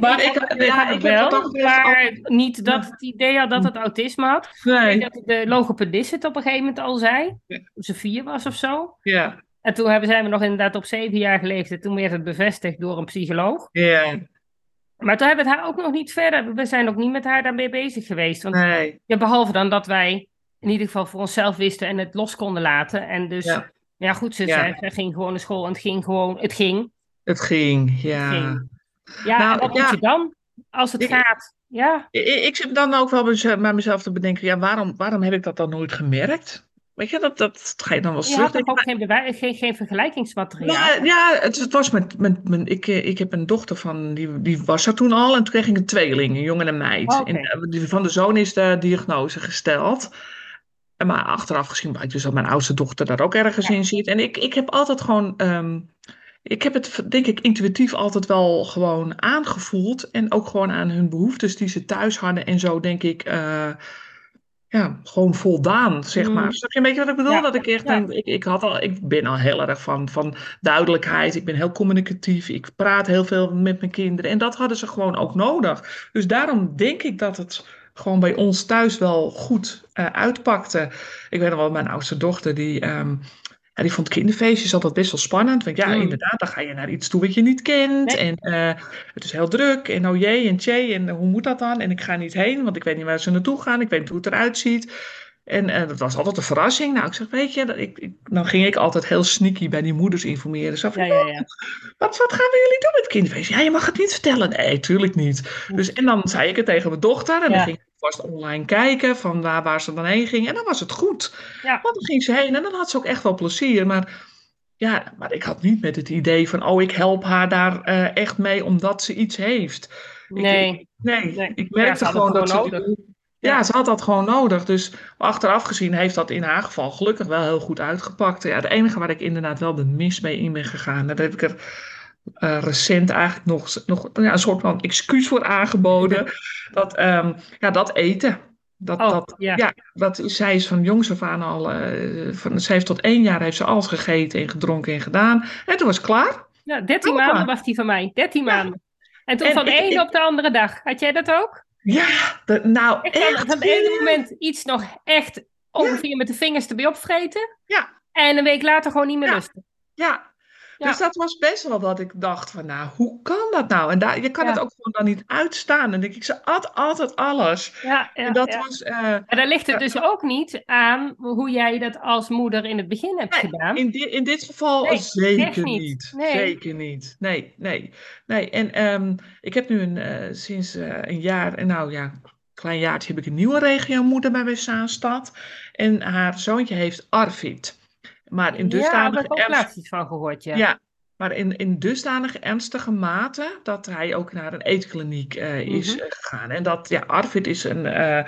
maar ik, ik, ja, ik wel. Maar niet dat het idee had dat het autisme had. Nee. Ik dat de logopedist het op een gegeven moment al zei. Toen ze vier was of zo. Ja. En toen hebben, zijn we nog inderdaad op zeven jaar geleefd. Toen werd het bevestigd door een psycholoog. Ja. Maar toen hebben we het haar ook nog niet verder. We zijn ook niet met haar daarmee bezig geweest. Want, nee. ja, behalve dan dat wij in ieder geval voor onszelf wisten en het los konden laten. En dus, ja, ja goed, ze, ja. Zei, ging gewoon naar school en het ging gewoon, het ging. Het ging, ja. Het ging. Ja, nou, en wat moet je dan als het gaat? Ja. Ik, ik zit dan ook wel bij mezelf te bedenken, ja, waarom, waarom heb ik dat dan nooit gemerkt? Weet je, dat, dat ga je dan wel terug. Toch ook geen, geen, geen vergelijkingsmateriaal? Ja, ja het, het, was met, met, met ik, eh, ik heb een dochter van, die, die was er toen al. En toen kreeg ik een tweeling, een jongen en een meid. Oh, okay. en, eh, van de zoon is de diagnose gesteld. En maar achteraf gezien blijkt dus dat mijn oudste dochter daar ook ergens ja. in zit. En ik, ik heb altijd gewoon... Um, ik heb het, denk ik, intuïtief altijd wel gewoon aangevoeld. En ook gewoon aan hun behoeftes die ze thuis hadden. En zo denk ik... Uh, ja, gewoon voldaan, zeg maar. Mm. Snap je een beetje wat ik bedoel? Ja, dat ik echt ja. denk, ik, ik, had al, ik ben al heel erg van, van duidelijkheid. Ik ben heel communicatief. Ik praat heel veel met mijn kinderen. En dat hadden ze gewoon ook nodig. Dus daarom denk ik dat het gewoon bij ons thuis wel goed uh, uitpakte. Ik weet nog wel, mijn oudste dochter, die, um, ja, die vond kinderfeestjes altijd best wel spannend. Want ja, mm. inderdaad, dan ga je naar iets toe wat je niet kent. Nee. En uh, het is heel druk. En oh jee, en tjee, en hoe moet dat dan? En ik ga niet heen, want ik weet niet waar ze naartoe gaan. Ik weet niet hoe het eruit ziet. En uh, dat was altijd een verrassing. Nou, ik zeg, weet je, dat ik, ik, dan ging ik altijd heel sneaky bij die moeders informeren. Zo van, ja, ja, ja. Wat, wat gaan we jullie doen met kinderfeest? Ja, je mag het niet vertellen. Nee, tuurlijk niet. Dus, en dan zei ik het tegen mijn dochter. En dan ging ik vast online kijken van waar, waar ze dan heen ging. En dan was het goed. Ja. Want dan ging ze heen en dan had ze ook echt wel plezier. Maar ja, maar ik had niet met het idee van, oh, ik help haar daar uh, echt mee omdat ze iets heeft. Nee. Ik, nee, nee, ik merkte ja, gewoon dat ze... Ja, ja, ze had dat gewoon nodig. Dus achteraf gezien heeft dat in haar geval gelukkig wel heel goed uitgepakt. Ja, het enige waar ik inderdaad wel de mis mee in ben gegaan, daar heb ik er uh, recent eigenlijk nog, nog ja, een soort van excuus voor aangeboden. dat, um, ja, dat eten. Dat, oh, dat, ja. ja. dat zij is van jongs af aan al, uh, van, ze heeft tot één jaar heeft ze alles gegeten en gedronken en gedaan. En toen was het klaar. Ja, 13 maanden klaar. was die van mij, 13 ja. maanden. En toen en, van de ene op de andere dag. Had jij dat ook? Ja, de, nou ik echt. Van het ene moment iets nog echt ongeveer met de vingers erbij opvreten. Ja. En een week later gewoon niet meer ja. lusten. Ja. Ja. Dus dat was best wel dat ik dacht van, nou, hoe kan dat nou? En daar, je kan het ook gewoon dan niet uitstaan. En dan denk ik, ze at altijd alles. Ja, en dat was... Uh, en daar ligt het dus ook niet aan hoe jij dat als moeder in het begin hebt nee, gedaan. In, di in dit geval nee, zeker niet. niet. Nee. Zeker niet. Nee, nee. nee. En um, ik heb nu een, uh, sinds uh, een jaar, nou ja, klein jaartje heb ik een nieuwe regiomoeder bij West-Zaanstad. En haar zoontje heeft Arvid. Maar in dusdanig ja, daar heb ik van gehoord, ja. ja maar in, in dusdanig ernstige mate dat hij ook naar een eetkliniek uh, is mm -hmm. gegaan. En dat, ja, Arvid is een, uh,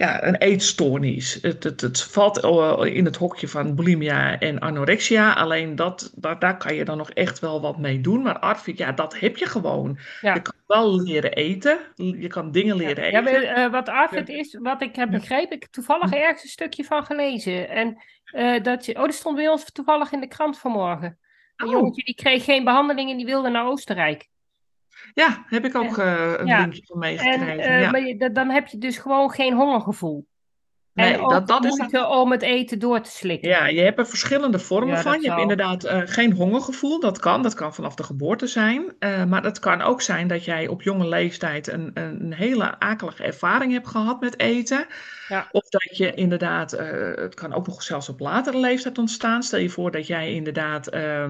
ja, een eetstoornis. Het, het, het valt in het hokje van bulimia en anorexia. Alleen dat, dat, daar kan je dan nog echt wel wat mee doen. Maar Arvid, ja, dat heb je gewoon. Ja. Je kan wel leren eten. Je kan dingen leren ja. eten. Ja, uh, wat Arvid is, wat ik heb begrepen, ik heb toevallig ergens een stukje van gelezen. En dat je, oh, dat stond bij ons toevallig in de krant vanmorgen. Een Oh. jongetje die kreeg geen behandeling en die wilde naar Oostenrijk. Ja, heb ik ook uh, een Ja. linkje van En meegekregen. eh, ja. maar je- dan heb je dus gewoon geen hongergevoel. Nee, en dat, dat is moeite om het eten door te slikken. Ja, je hebt er verschillende vormen Ja, van. Je hebt inderdaad eh, geen hongergevoel. Dat kan. Dat kan vanaf de geboorte zijn. Eh, maar het kan ook zijn dat jij op jonge leeftijd een, een hele akelige ervaring hebt gehad met eten. Ja. Of dat je inderdaad, eh, het kan ook nog zelfs op latere leeftijd ontstaan. Stel je voor dat jij inderdaad eh,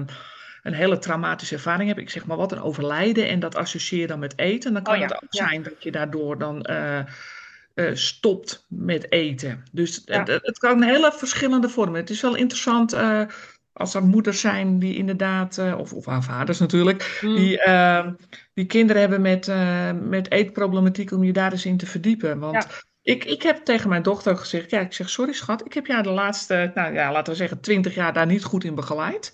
een hele traumatische ervaring hebt. Ik zeg maar wat, een overlijden. En dat associeer je dan met eten. Dan kan Oh ja, het ook zijn dat je daardoor dan... eh, eh, stopt met eten. Dus het, het kan hele verschillende vormen. Het is wel interessant eh, als er moeders zijn die inderdaad, eh, of, of haar vaders natuurlijk, Mm. die, eh, die kinderen hebben met, eh, met eetproblematiek, om je daar eens in te verdiepen. Want Ja. Ik, ik heb tegen mijn dochter gezegd, ja, ik zeg, sorry schat, ik heb jou de laatste, nou ja, laten we zeggen, twintig jaar daar niet goed in begeleid.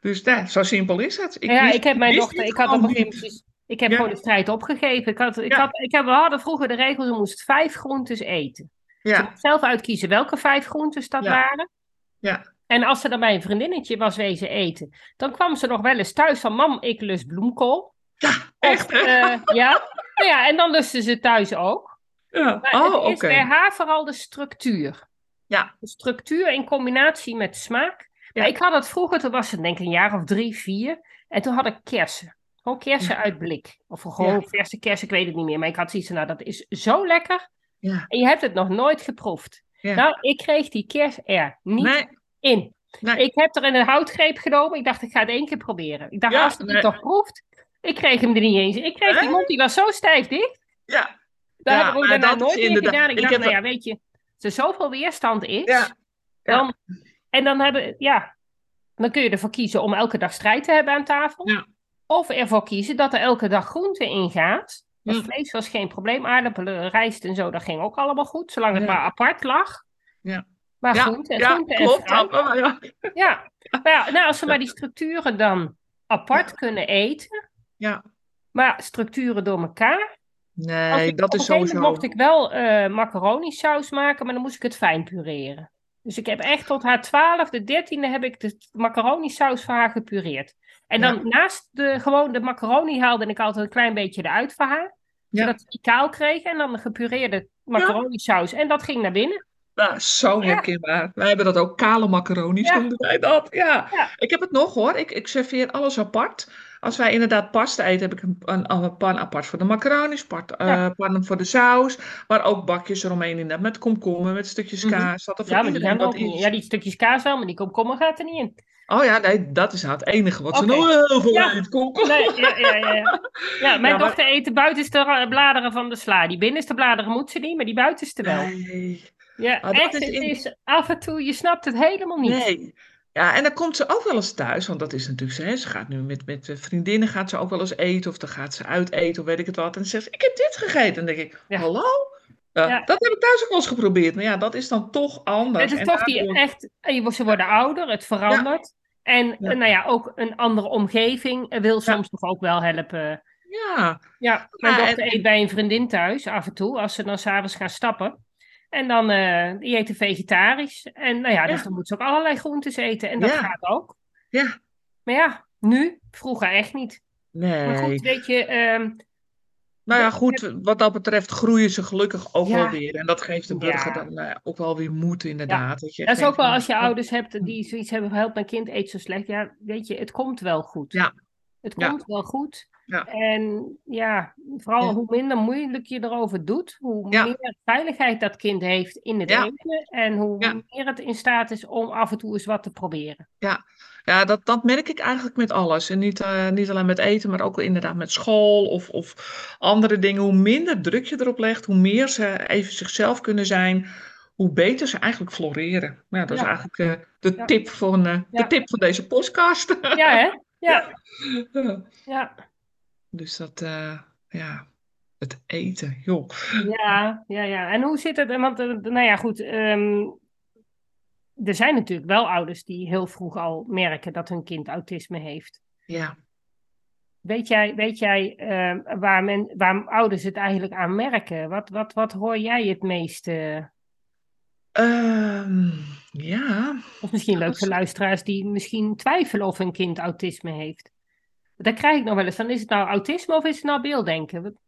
Dus ja, zo simpel is het. Ik ja, wist- ik heb mijn dochter, ik had een gegeven niet. ik heb Ja. gewoon de strijd opgegeven. Ik had, ik Ja. had, ik heb, we hadden vroeger de regel, ze moest vijf groentes eten. Ja, moest zelf uitkiezen welke vijf groentes dat waren. ja, En als ze dan bij een vriendinnetje was wezen eten, dan kwam ze nog wel eens thuis van, mam, ik lust bloemkool. ja, echt hè? Eh, ja. Nou [laughs] ja, en dan lusten ze thuis ook. Ja. Maar Oh, het is bij haar vooral de structuur. Ja. De structuur in combinatie met smaak. Ja. Ik had het vroeger, toen was het denk ik een jaar of drie, vier. En toen had ik kersen. Gewoon kersen uit blik. Of gewoon Ja. verse kersen, ik weet het niet meer. Maar ik had zoiets van, nou dat is zo lekker. Ja, En je hebt het nog nooit geproefd. ja. Nou, ik kreeg die kers er niet nee, in. nee. Ik heb er in een houtgreep genomen. Ik dacht, ik ga het één keer proberen. Ik dacht, Ja, als het nee. toch proeft. Ik kreeg hem er niet eens in. Ik kreeg die mond, die was zo stijf dicht. Ja, Daar heb ik ook daarna dat nooit meer inderdaad- gedaan. Ik, ik dacht, heb nou ja, weet je, als er zoveel weerstand is, ja, dan, en dan hebben, ja, dan kun je ervoor kiezen om elke dag strijd te hebben aan tafel. Ja. Of ervoor kiezen dat er elke dag groente in gaat. Dus Ja. vlees was geen probleem. Aardappelen, rijst en zo, dat ging ook allemaal goed. Zolang het Ja. maar apart lag. Ja. Maar ja, groente, ja, groente en klopt. fruit. dat, maar ja. Ja, maar ja, nou, als ze maar die structuren dan apart kunnen eten. Ja. Maar structuren door elkaar. Nee, ik- dat op is een sowieso. moment mocht ik wel eh macaroni saus maken, maar dan moest ik het fijn pureren. Dus ik heb echt tot haar twaalfde, dertiende heb ik de macaroni saus voor haar gepureerd. En dan Ja. naast de, gewoon de macaroni haalde ik altijd een klein beetje eruit voor haar. Ja. Zodat ze die kaal kreeg en dan de gepureerde macaroni saus. En dat ging naar binnen. Nou, zo Ja. herkenbaar. Wij hebben dat ook, kale macaroni's Ja. noemden wij dat. Ja. Ja. Ik heb het nog hoor. Ik, ik serveer alles apart. Als wij inderdaad pasta eten, heb ik een, een, een pan apart voor de macaroni's, part, eh, Ja. pannen voor de saus, maar ook bakjes eromheen inderdaad met komkommer, met stukjes Mhm. kaas. Dat er voor Ja, maar die ook niet. Ja, stukjes kaas wel, maar die komkommer gaat er niet in. Oh ja, nee, dat is nou het enige wat ze nog heel veel Ja. komkommer. Nee, ja, ja, ja. ja. [laughs] mijn Ja, maar- dochter eet de buitenste bladeren van de sla. Die binnenste bladeren moet ze niet, maar die buitenste wel. Nee. Ja, Ah, dat echt, is het is af en toe, je snapt het helemaal niet. Nee. Ja, en dan komt ze ook wel eens thuis, want dat is natuurlijk zo, hè, ze gaat nu met, met eh, vriendinnen, gaat ze ook wel eens eten, of dan gaat ze uit eten, of weet ik het wat. En dan zegt ze, ik heb dit gegeten. En dan denk ik, Ja. hallo? Ja. Dat heb ik thuis ook wel eens geprobeerd, maar ja, dat is dan toch anders. Het is En toch die echt, je- ze worden ouder, het verandert. En Ja. eh, nou ja, ook een andere omgeving eh, wil soms toch ook wel helpen. Ja, Ja, mijn dochter en- eet bij een vriendin thuis af en toe, als ze dan s'avonds gaan stappen. En dan, eh die eten vegetarisch. En nou ja, dus dan moet ze ook allerlei groentes eten. En dat Ja. gaat ook. ja, Maar ja, nu, vroeger echt niet. Maar nee. goed, weet je, ehm, Nou ja, goed, wat dat betreft groeien ze gelukkig ook wel weer. En dat geeft de burger dan eh, ook wel weer moed, inderdaad. Dat, je dat is ook wel als je ouders hebt die zoiets hebben van help mijn kind eet zo slecht. Ja, weet je, het komt wel goed. Ja. Het Ja. komt wel goed. Ja. En ja, vooral Ja. hoe minder moeilijk je erover doet, hoe Ja. meer veiligheid dat kind heeft in het Ja. eten. En hoe Ja. meer het in staat is om af en toe eens wat te proberen. Ja, dat, dat merk ik eigenlijk met alles. En niet, eh, niet alleen met eten, maar ook inderdaad met school of, of andere dingen. Hoe minder druk je erop legt, hoe meer ze even zichzelf kunnen zijn, hoe beter ze eigenlijk floreren. Maar ja, dat is Ja. eigenlijk eh, de, Ja. tip van, eh, Ja. de tip van deze podcast. Ja, hè? [laughs] Ja, [laughs] Ja. Dus dat, eh, ja, het eten, joh. ja, ja, ja. En hoe zit het? Want, eh, nou ja, goed. ehm, er zijn natuurlijk wel ouders die heel vroeg al merken dat hun kind autisme heeft. Ja. Weet jij, weet jij eh, waar, men, waar ouders het eigenlijk aan merken? Wat, wat, wat hoor jij het meeste? Ehm, ja. Of misschien leuk voor luisteraars die misschien twijfelen of hun kind autisme heeft. Daar krijg ik nog wel eens van, is het nou autisme of is het nou beelddenken?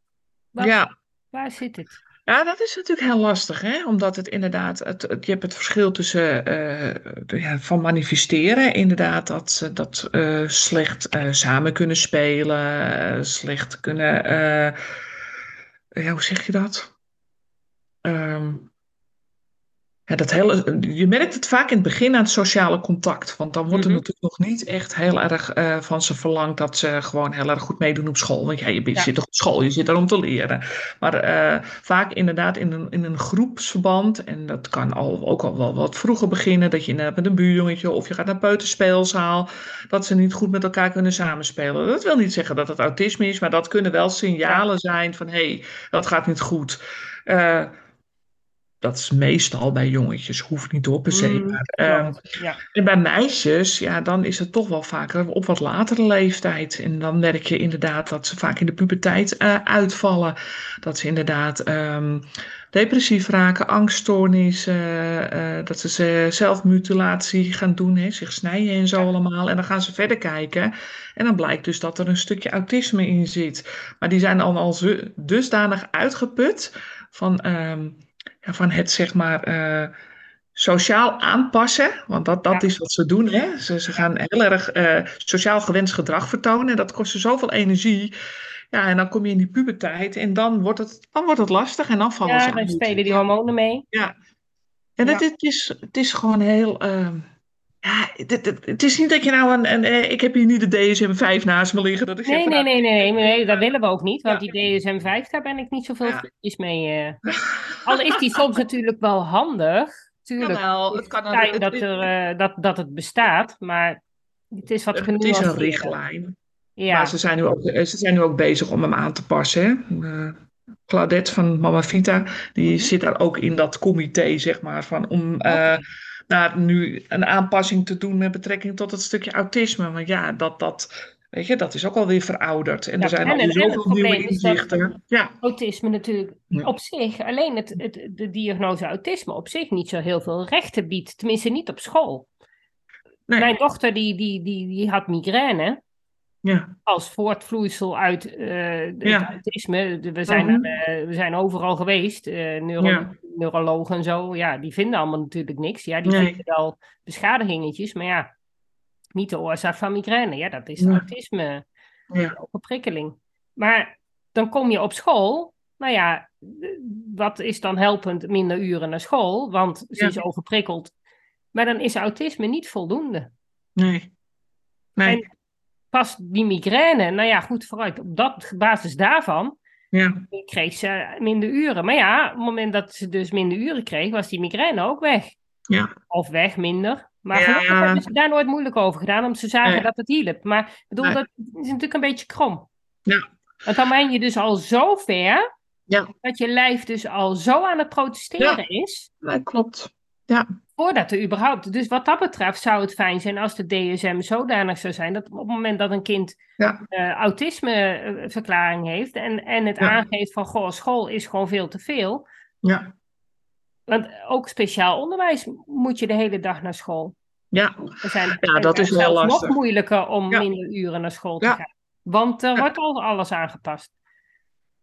Ja. Waar zit het? Ja, dat is natuurlijk heel lastig, hè? Omdat het inderdaad, het, het- je hebt het verschil tussen eh, de- ja, van manifesteren, inderdaad, dat ze dat eh, slecht eh, samen kunnen spelen, eh, slecht kunnen, eh, ja, hoe zeg je dat? Ehm, ja, dat hele, je merkt het vaak in het begin aan het sociale contact, want dan wordt er Mhm. natuurlijk nog niet echt heel erg eh, van ze verlangd dat ze gewoon heel erg goed meedoen op school. Want ja, je Ja. zit toch op school, je zit daar om te leren. Maar eh, vaak inderdaad in een, in een groepsverband, en dat kan al, ook al wel wat vroeger beginnen, dat je inderdaad met een buurjongetje of je gaat naar een peuterspeelzaal, dat ze niet goed met elkaar kunnen samenspelen. Dat wil niet zeggen dat het autisme is, maar dat kunnen wel signalen zijn van hé, hey, dat gaat niet goed. Eh, dat is meestal bij jongetjes, hoeft niet op per se. Mm, maar, ehm, ja. en bij meisjes, ja, dan is het toch wel vaker op wat latere leeftijd. En dan merk je inderdaad dat ze vaak in de puberteit eh, uitvallen. Dat ze inderdaad ehm, depressief raken, angststoornis, eh, eh, dat ze ze zelfmutilatie gaan doen, hè, zich snijden en zo allemaal. En dan gaan ze verder kijken. En dan blijkt dus dat er een stukje autisme in zit. Maar die zijn dan al dusdanig uitgeput van, ehm, ja, van het zeg maar eh, sociaal aanpassen. Want dat, dat Ja. is wat ze doen. Hè? Ze, ze gaan heel erg eh, sociaal gewenst gedrag vertonen. En dat kost ze zoveel energie. Ja, en dan kom je in die puberteit en dan wordt het, dan wordt het lastig en dan vallen Ja, ze dan uit. spelen die hormonen mee. Ja. En Ja. het, het, is, het is gewoon heel. ehm, ja, het, het, het is niet dat je nou een. een eh, ik heb hier niet de DSM-5 naast me liggen. Dat ik zeg Nee, van, nee, nou, nee, nee, nee, nee, dat willen we ook niet. Want Ja. die DSM-5, daar ben ik niet zoveel Ja. mee. eh. [laughs] Al is die soms natuurlijk wel handig. Tuurlijk. kan wel. Het kan het, dat, het- er, eh, dat, dat het bestaat, maar het is wat het is een richtlijn. Ja, Maar ze zijn, nu ook, ze zijn nu ook bezig om hem aan te passen. Hè? Claudette van Mama Vita, die Mhm. zit daar ook in dat comité, zeg maar, van om nou, nu een aanpassing te doen met betrekking tot het stukje autisme. Want ja, dat, dat, weet je, dat is ook alweer verouderd. En Ja, er zijn en- al en- en het zoveel nieuwe inzichten. Ja, autisme natuurlijk Ja. op zich, alleen het, het, de diagnose autisme op zich niet zo heel veel rechten biedt. Tenminste, niet op school. nee, Mijn dochter die, die, die, die had migraine. Ja, als voortvloeisel uit eh, het autisme. We zijn, Mhm. eh, we zijn overal geweest, eh, neuro Ja. neurologen en zo. Ja, die vinden allemaal natuurlijk niks. Ja, die Nee. vinden wel beschadigingetjes, maar ja, niet de oorzaak van migraine. Ja, dat is autisme, overprikkeling. Maar dan kom je op school. Nou ja, wat is dan helpend? Minder uren naar school, want ze is overprikkeld. Maar dan is autisme niet voldoende. nee. Nee, En- Pas die migraine, nou ja, goed vooruit. Op dat, basis daarvan ja, kreeg ze minder uren. Maar ja, op het moment dat ze dus minder uren kreeg, was die migraine ook weg. ja, Of weg, minder. Maar Ja. gelukkig hebben ze daar nooit moeilijk over gedaan, omdat ze zagen Nee. dat het hielp. Maar ik bedoel, Nee. dat is natuurlijk een beetje krom. Ja. Want dan ben je dus al zo ver, Ja. dat je lijf dus al zo aan het protesteren is, dat klopt. Ja, voordat er überhaupt... Dus wat dat betreft zou het fijn zijn als de DSM zodanig zou zijn, dat op het moment dat een kind ja, eh, autismeverklaring heeft en, en het Ja. aangeeft van, goh, school is gewoon veel te veel. ja, Want ook speciaal onderwijs moet je de hele dag naar school. ja. Er zijn Ja, dat is zelfs lastig. nog moeilijker om minder uren naar school te Ja. gaan. Want er wordt al alles aangepast.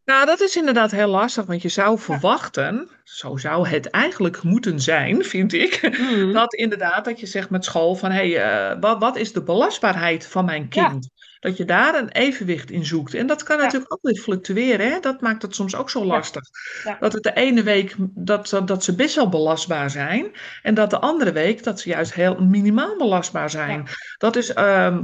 Nou, dat is inderdaad heel lastig, want je zou verwachten, zo zou het eigenlijk moeten zijn, vind ik, Mhm. dat inderdaad dat je zegt met school van, hé, hey, eh, wat, wat is de belastbaarheid van mijn Ja. kind? Dat je daar een evenwicht in zoekt. En dat kan Ja. natuurlijk ook weer fluctueren, hè? Dat maakt het soms ook zo lastig. Ja. Dat het de ene week dat, ze- dat ze best wel belastbaar zijn, en dat de andere week dat ze juist heel minimaal belastbaar zijn. Dat is... ehm,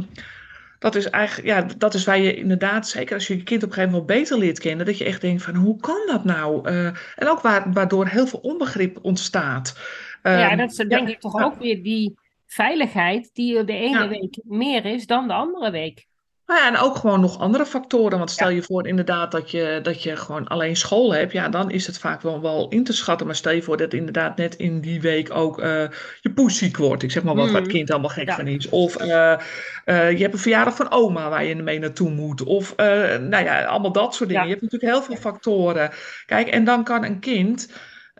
dat is eigenlijk, ja, dat is waar je inderdaad, zeker als je je kind op een gegeven moment beter leert kennen, dat je echt denkt van hoe kan dat nou? Eh, en ook waar, waardoor heel veel onbegrip ontstaat. ja, Ehm, dat is denk ik toch ook weer die veiligheid die er de ene Ja. week meer is dan de andere week. Nou ja, en ook gewoon nog andere factoren. Want stel Ja. je voor inderdaad dat je, dat je gewoon alleen school hebt. Ja, dan is het vaak wel, wel in te schatten. Maar stel je voor dat inderdaad net in die week ook eh, je poes ziek wordt. Ik zeg maar wat, waar het Mhm. kind allemaal gek Ja. van is. Of eh, eh, je hebt een verjaardag van oma waar je mee naartoe moet. Of nou ja, allemaal dat soort dingen. Ja. Je hebt natuurlijk heel veel factoren. Kijk, en dan kan een kind...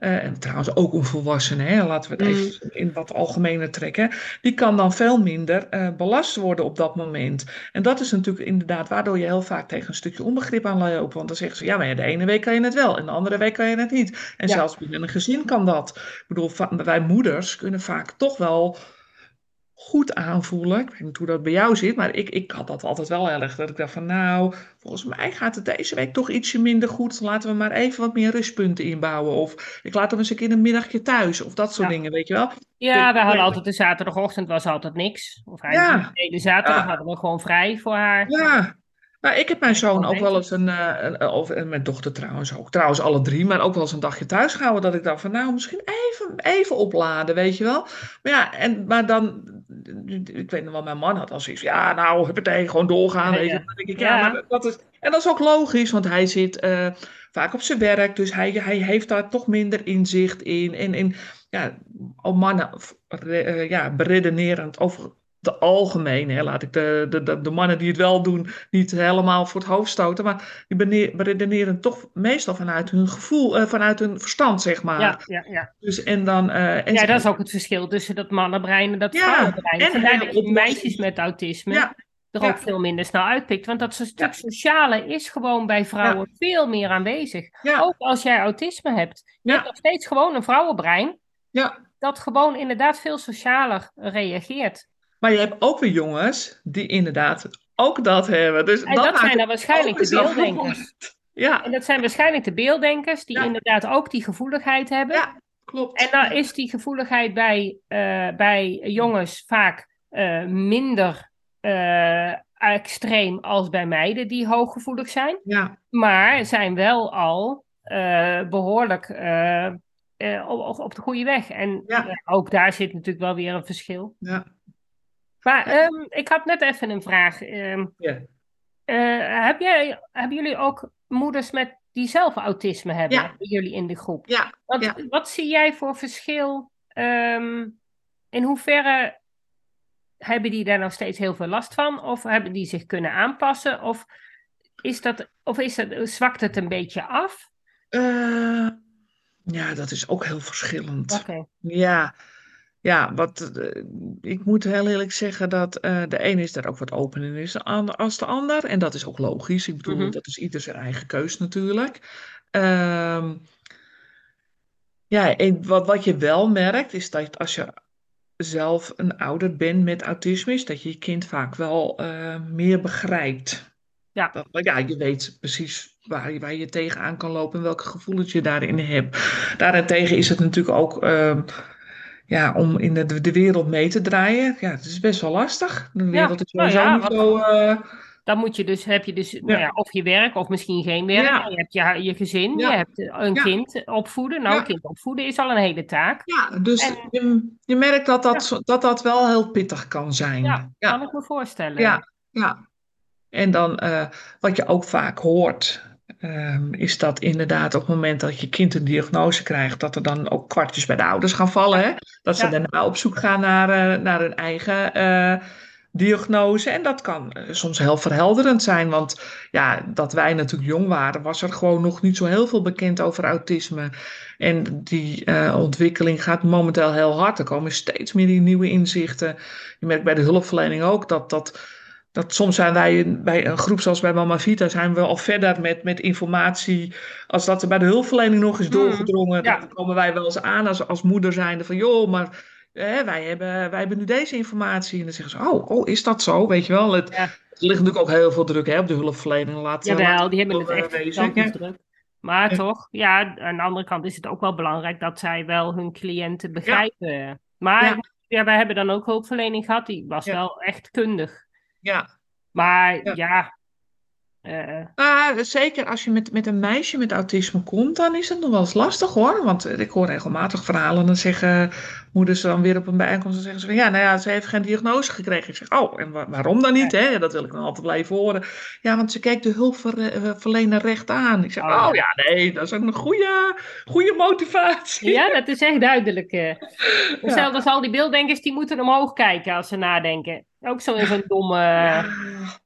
eh, en trouwens ook een volwassene, hè, laten we het Mhm. even in wat algemener trekken. Die kan dan veel minder eh, belast worden op dat moment. En dat is natuurlijk inderdaad waardoor je heel vaak tegen een stukje onbegrip aan loopt. Want dan zeggen ze, ja, maar de ene week kan je het wel en de andere week kan je het niet. En Ja. zelfs binnen een gezin kan dat. Ik bedoel, wij moeders kunnen vaak toch wel goed aanvoelen. Ik weet niet hoe dat bij jou zit, maar ik, ik had dat altijd wel erg. Dat ik dacht van, nou, volgens mij gaat het deze week toch ietsje minder goed. Laten we maar even wat meer rustpunten inbouwen. Of ik laat hem eens een keer een middagje thuis. Of dat soort Ja. dingen, weet je wel. Ja, we hadden Ja. altijd de zaterdagochtend was altijd niks. Of Ja. eigenlijk de hele zaterdag Ja. hadden we gewoon vrij voor haar. Ja, Nou, ik heb mijn zoon ook wel eens een, eh, een of en mijn dochter trouwens ook, trouwens alle drie, maar ook wel eens een dagje thuis gehouden dat ik dacht van nou, misschien even, even opladen, weet je wel. Maar ja, en, maar dan, ik weet nog wel, mijn man had al zoiets, ja nou, huppatee, gewoon doorgaan, weet je. ja. Dan denk ik, ja, Ja. maar dat is, en dat is ook logisch, want hij zit eh, vaak op zijn werk, dus hij, hij heeft daar toch minder inzicht in. En, en ja, al mannen, eh, ja, beredenerend over de algemeen, hè, laat ik de, de, de, mannen die het wel doen niet helemaal voor het hoofd stoten, maar die beredeneren toch meestal vanuit hun gevoel, eh, vanuit hun verstand, zeg maar. Ja, ja, ja. Dus en dan. eh, en ja, dat is ook het verschil tussen dat mannenbrein en dat Ja, vrouwenbrein. en Vandaar dat je meisjes met autisme Ja, er ja. ook veel minder snel uitpikt. Want dat stuk sociale is gewoon bij vrouwen veel meer aanwezig. ja, Ook als jij autisme hebt. Je hebt nog steeds gewoon een vrouwenbrein ja. dat gewoon inderdaad veel socialer reageert. Maar je hebt ook weer jongens die inderdaad ook dat hebben. Dus En dat zijn dan waarschijnlijk de beelddenkers. Ja, En dat zijn waarschijnlijk de beelddenkers die Ja. inderdaad ook die gevoeligheid hebben. ja, klopt. En dan is die gevoeligheid bij, eh, bij jongens vaak eh, minder eh, extreem als bij meiden die hooggevoelig zijn. Ja, Maar zijn wel al eh, behoorlijk eh, eh, op, op de goede weg. En Ja. ook daar zit natuurlijk wel weer een verschil. ja, Maar ehm, ik had net even een vraag. Ehm, ja. eh, heb jij, hebben jullie ook moeders met die zelf autisme hebben? Ja. Jullie in de groep? Ja, Want ja. wat zie jij voor verschil? ehm, in hoeverre hebben die daar nog steeds heel veel last van? Of hebben die zich kunnen aanpassen? Of, is dat, of is dat, zwakt het een beetje af? Eh, ja, dat is ook heel verschillend. Oké. Ja, ja wat, eh, ik moet heel eerlijk zeggen dat eh, de ene is daar ook wat open in is aan- als de ander. En dat is ook logisch. Ik bedoel, Mhm. dat is ieder zijn eigen keus natuurlijk. Ehm, ja, en wat, wat je wel merkt is dat als je zelf een ouder bent met autisme, is dat je je kind vaak wel eh, meer begrijpt. Ja. Dat, ja, je weet precies waar je, waar je tegenaan kan lopen en welke gevoelens je daarin hebt. Daarentegen is het natuurlijk ook ehm, ja, om in de, de wereld mee te draaien. Ja, het is best wel lastig. De wereld is nou sowieso ja, niet wat- zo... eh, Dan moet je dus, heb je dus nou ja, of je werk of misschien geen werk. Je hebt je, je gezin, je hebt een Ja. kind opvoeden. Nou, een kind opvoeden is al een hele taak. ja, dus En- je, je merkt dat dat, dat dat wel heel pittig kan zijn. Ja, ja. kan ik me voorstellen. Ja, ja. En dan eh, wat je ook vaak hoort, ehm, is dat inderdaad op het moment dat je kind een diagnose krijgt, dat er dan ook kwartjes bij de ouders gaan vallen. Hè? Dat ze Ja. daarna op zoek gaan naar, eh, naar hun eigen eh, diagnose. En dat kan eh, soms heel verhelderend zijn, want ja, dat wij natuurlijk jong waren, was er gewoon nog niet zo heel veel bekend over autisme. En die ontwikkeling gaat momenteel heel hard. Er komen steeds meer die nieuwe inzichten. Je merkt bij de hulpverlening ook dat dat dat soms zijn wij bij een groep zoals bij Mama Vita zijn we al verder met, met informatie. Als dat er bij de hulpverlening nog is Mm, doorgedrongen, ja. dan komen wij wel eens aan als, als moeder zijnde van joh, maar hè, wij, hebben, wij hebben nu deze informatie. En dan zeggen ze, oh, oh is dat zo? Weet je wel. Het, Ja. er ligt natuurlijk ook heel veel druk hè, op de hulpverlening. Laat, Jawel, laat- die hebben het wel, echt gigantisch druk. Maar Ja. toch, ja, aan de andere kant is het ook wel belangrijk dat zij wel hun cliënten begrijpen. Maar Ja. wij hebben dan ook hulpverlening gehad, die was wel echt kundig. Ja. Maar Ja. ja, eh, zeker als je met, met een meisje met autisme komt, dan is het nog wel eens lastig hoor. Want ik hoor regelmatig verhalen. Dan zeggen moeders dan weer op een bijeenkomst. Dan zeggen ze van ja, nou ja, ze heeft geen diagnose gekregen. Ik zeg, oh, en wa- waarom dan niet? Hè? Dat wil ik dan altijd blijven horen. Ja, want ze kijkt de hulpverlener recht aan. Ik zeg, Oh, oh, ja, nee, dat is een goede, goede motivatie. ja, dat is echt duidelijk. eh. Hetzelfde als al die beelddenkers, die moeten omhoog kijken als ze nadenken. Ook zo in zo'n domme...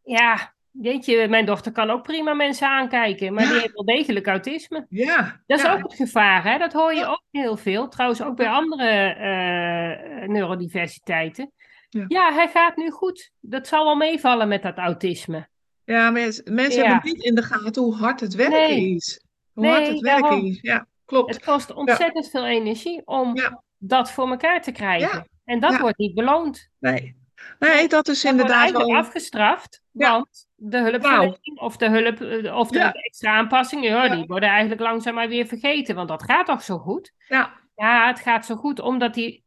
Ja. Weet je, mijn dochter kan ook prima mensen aankijken, maar Ja. die heeft wel degelijk autisme. Ja, Dat is ja. ook het gevaar, hè? Dat hoor je ook heel veel. Trouwens, ook bij andere eh, neurodiversiteiten. Ja. Ja. hij gaat nu goed. Dat zal wel meevallen met dat autisme. Ja, mensen, mensen hebben niet in de gaten hoe hard het werken Nee. is. Hoe hard het werken daarom. is. Ja, klopt. Het kost ontzettend veel energie om dat voor elkaar te krijgen. En dat wordt niet beloond. Nee. Nee, dat is inderdaad wel... afgestraft, Ja. want de hulpverlening of de hulp eh, of de Ja. extra aanpassingen, ja, Ja. die worden eigenlijk langzaam maar weer vergeten, want dat gaat toch zo goed? Ja, Ja, het gaat zo goed omdat die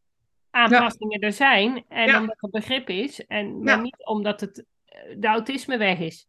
aanpassingen er zijn en omdat er begrip is en maar niet omdat het, eh, de autisme weg is.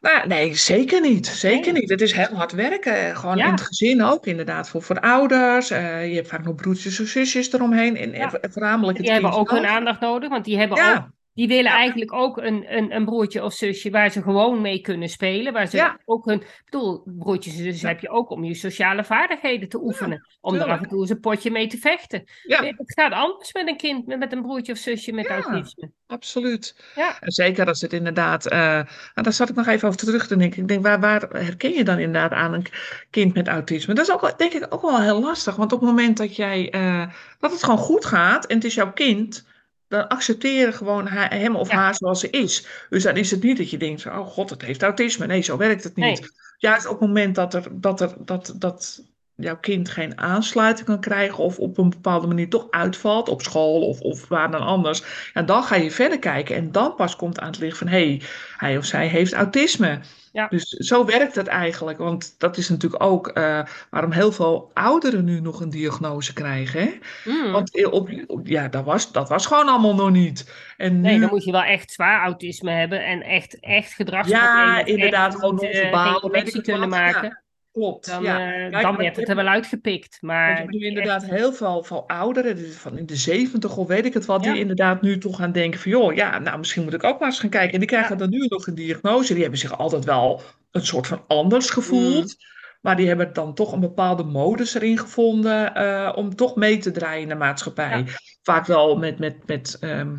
Nou, nee, zeker niet. Zeker niet. Het is heel hard werken. Gewoon in het gezin ook, inderdaad. Voor, voor ouders. Eh, je hebt vaak nog broertjes of zusjes eromheen. En, Ja. en voornamelijk het Die hebben ook hun aandacht nodig, want die hebben ook Die willen Ja. eigenlijk ook een, een, een broertje of zusje waar ze gewoon mee kunnen spelen. Waar ze Ja. ook hun. Ik bedoel, broertjes en zussen heb je ook om je sociale vaardigheden te oefenen. om er af en toe eens een potje mee te vechten. Het gaat anders met een kind, met, een broertje of zusje met autisme. absoluut. Ja. Zeker als het inderdaad. nou, daar zat ik nog even over terug te denken. Ik denk, waar, waar herken je dan inderdaad aan een kind met autisme? Dat is ook, denk ik ook wel heel lastig. Want op het moment dat jij. eh, dat het gewoon goed gaat en het is jouw kind. Dan accepteer je gewoon haar- hem of Ja. haar zoals ze is. Dus dan is het niet dat je denkt: oh god, het heeft autisme. Nee, zo werkt het niet. Nee. Juist op het moment dat, er, dat, er, dat, dat jouw kind geen aansluiting kan krijgen. of op een bepaalde manier toch uitvalt. op school of, of waar dan anders. En dan ga je verder kijken. En dan pas komt aan het licht van: hé, hey, hij of zij heeft autisme. Ja. Dus zo werkt het eigenlijk. Want dat is natuurlijk ook eh, waarom heel veel ouderen nu nog een diagnose krijgen. Hè? Mm. Want op, op- ja, dat was, dat was gewoon allemaal nog niet. En Nee, nu, dan moet je wel echt zwaar autisme hebben en echt, echt gedragsproblemen. ja, inderdaad, echt gewoon non-verbaal, het kunnen maken. Ja, klopt. Dan, ja. eh, Kijk, dan werd het er wel uitgepikt. Maar je hebt echt- inderdaad heel veel, veel ouderen, dus van in de zeventig of weet ik het wat, Ja. die inderdaad nu toch gaan denken van joh, ja, nou misschien moet ik ook maar eens gaan kijken. En die krijgen dan nu nog een diagnose. Die hebben zich altijd wel een soort van anders gevoeld. Mm. Maar die hebben dan toch een bepaalde modus erin gevonden eh, om toch mee te draaien in de maatschappij. Vaak wel met, met, met ehm,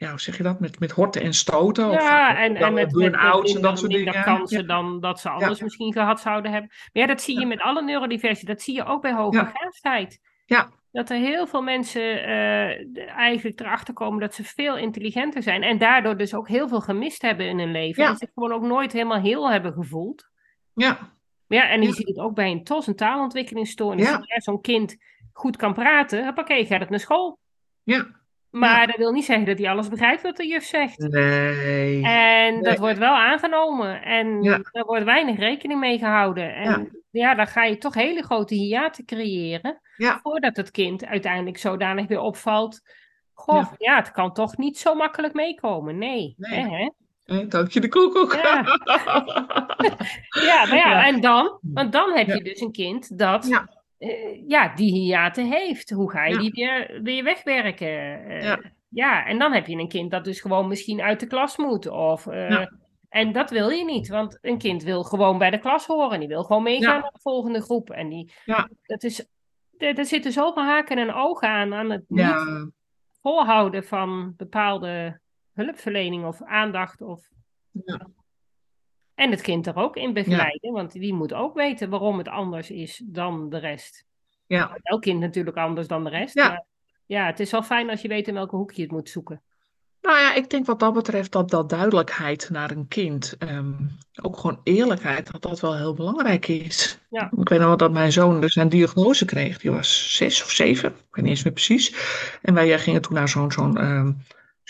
ja, hoe zeg je dat? Met, met horten en stoten. Ja, en, en met, burn-outs en minder, dat soort minder dingen. kansen Ja. dan dat ze anders Ja. misschien gehad zouden hebben. Maar ja, dat zie je met alle neurodiversie. Dat zie je ook bij Ja. hoogbegaafdheid. Ja. Dat er heel veel mensen eh, eigenlijk erachter komen dat ze veel intelligenter zijn. En daardoor dus ook heel veel gemist hebben in hun leven. Ja. En zich gewoon ook nooit helemaal heel hebben gevoeld. Ja, Maar ja, en je ziet het ook bij een TOS, een taalontwikkelingsstoornis. Ja. Als zo'n kind goed kan praten, hoppakee, gaat het naar school. ja. Maar Ja. dat wil niet zeggen dat hij alles begrijpt wat de juf zegt. Nee. En Nee. dat wordt wel aangenomen. En Ja. daar wordt weinig rekening mee gehouden. En ja. dan ga je toch hele grote hiaten creëren. Voordat het kind uiteindelijk zodanig weer opvalt. Goh, ja, het kan toch niet zo makkelijk meekomen. Nee. Nee. Hè, hè? Dank je de koekoek. Ja. [laughs] Ja, maar ja, en dan? Want dan heb je dus een kind dat Ja. eh, ja, die hiaten heeft. Hoe ga je Ja. die weer, weer wegwerken? Eh, Ja. ja, en dan heb je een kind dat dus gewoon misschien uit de klas moet. Of, eh, Ja. En dat wil je niet, want een kind wil gewoon bij de klas horen. Die wil gewoon meegaan naar de volgende groep. En die, Ja. dat is, er, er zitten zoveel haken en ogen aan, aan het niet volhouden van bepaalde hulpverlening of aandacht. Of... Ja. En het kind er ook in begeleiden, want die moet ook weten waarom het anders is dan de rest. ja, Elk kind natuurlijk anders dan de rest. Ja. Maar ja, het is wel fijn als je weet in welke hoek je het moet zoeken. nou ja, ik denk wat dat betreft dat, dat duidelijkheid naar een kind, ehm, ook gewoon eerlijkheid, dat dat wel heel belangrijk is. Ja. Ik weet nog wel dat mijn zoon dus zijn diagnose kreeg. Die was zes of zeven, ik weet niet eens meer precies. En wij gingen toen naar zo'n zo'n ehm,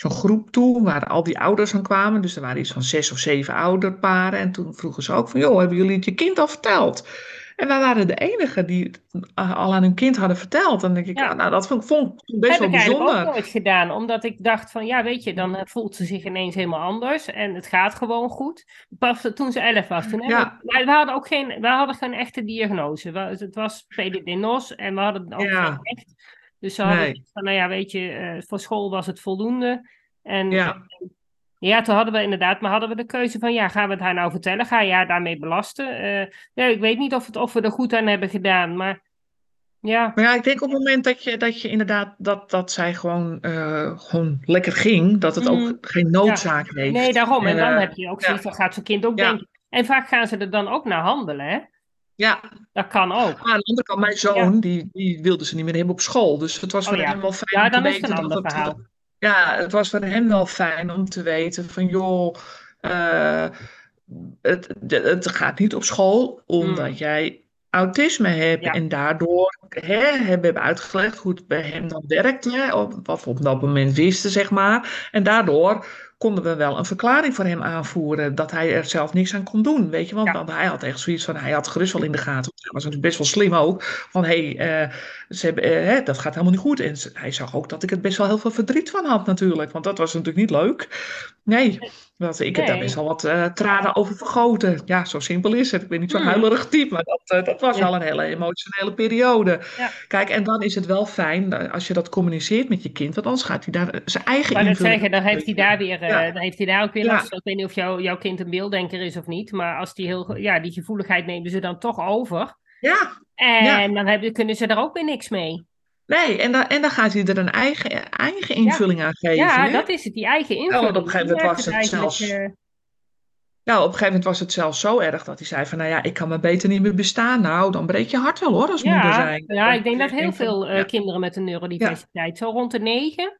zo'n groep toe, waar al die ouders aan kwamen. Dus er waren iets van zes of zeven ouderparen. En toen vroegen ze ook van, joh, hebben jullie het je kind al verteld? En wij waren de enigen die het al aan hun kind hadden verteld. En dan denk ik, Ja. ah, nou, dat vond, vond ik best heb wel ik eigenlijk ook bijzonder. nooit gedaan, omdat ik dacht van, ja, weet je, dan eh, voelt ze zich ineens helemaal anders en het gaat gewoon goed. Pas toen ze elf was, toen Ja. we, we hadden ook geen, we hadden geen echte diagnose. We- het was PDD-NOS en we hadden ook Ja. geen echt. Dus ze hadden Nee. van, nou ja, weet je, eh, voor school was het voldoende. En Ja. Ja, toen hadden we inderdaad, maar hadden we de keuze van, ja, gaan we het haar nou vertellen? Ga je haar daarmee belasten? Eh, ja, ik weet niet of, het, of we er goed aan hebben gedaan, maar ja, Maar ja, ik denk op het moment dat je, dat je inderdaad, dat, dat zij gewoon, eh, gewoon lekker ging, dat het Mhm. ook geen noodzaak heeft. nee, daarom. En dan Eh, heb je ook zoiets, dan gaat zo'n kind ook denken. En vaak gaan ze er dan ook naar handelen, hè? Ja, Dat kan ook. maar aan de andere kant, mijn zoon, die, die wilde ze niet meer hebben op school. Dus het was Oh voor ja. hem wel fijn Ja, om te is het weten een dat ander het, verhaal. Ja, het was voor hem wel fijn om te weten van, joh, eh, het, het gaat niet op school omdat Mm. jij autisme hebt. Ja. En daardoor hè, hebben we uitgelegd hoe het bij hem dan werkte, of wat we op dat moment wisten, zeg maar. En daardoor konden we wel een verklaring voor hem aanvoeren dat hij er zelf niks aan kon doen. Weet je, want, want hij had echt zoiets van, hij had gerust wel in de gaten. Hij was natuurlijk best wel slim ook. Van hé, hey, uh, ze hebben, uh, dat gaat helemaal niet goed. En hij zag ook dat ik het best wel heel veel verdriet van had natuurlijk. Want dat was natuurlijk niet leuk. Nee, want ik heb daar best wel wat uh, tranen over vergoten. Ja, zo simpel is het. Ik ben niet zo'n hmm. huilerig type, maar dat, dat was ja. wel een hele emotionele periode. Ja. Kijk, en dan is het wel fijn als je dat communiceert met je kind. Want anders gaat hij daar zijn eigen invulling... Maar zeggen, dan heeft hij daar weer, dan heeft hij daar ook weer last van. Ik weet niet of jou, jouw kind een beelddenker is of niet. Maar als die heel, ja, die gevoeligheid nemen ze dan toch over. Ja. En dan hebben, kunnen ze er ook weer niks mee. Nee, en dan, en dan gaat hij er een eigen, eigen invulling aan geven. Ja, dat is het, die eigen invulling. Ja, op een gegeven moment was het zelfs... Uh... Nou, op een gegeven moment was het zelfs zo erg dat hij zei van, nou ja, ik kan me beter niet meer bestaan. Nou, dan breek je hart wel hoor, als ja, moeder zijn. Ja, ik denk dat heel veel uh, kinderen met een neurodiversiteit, zo rond de negen,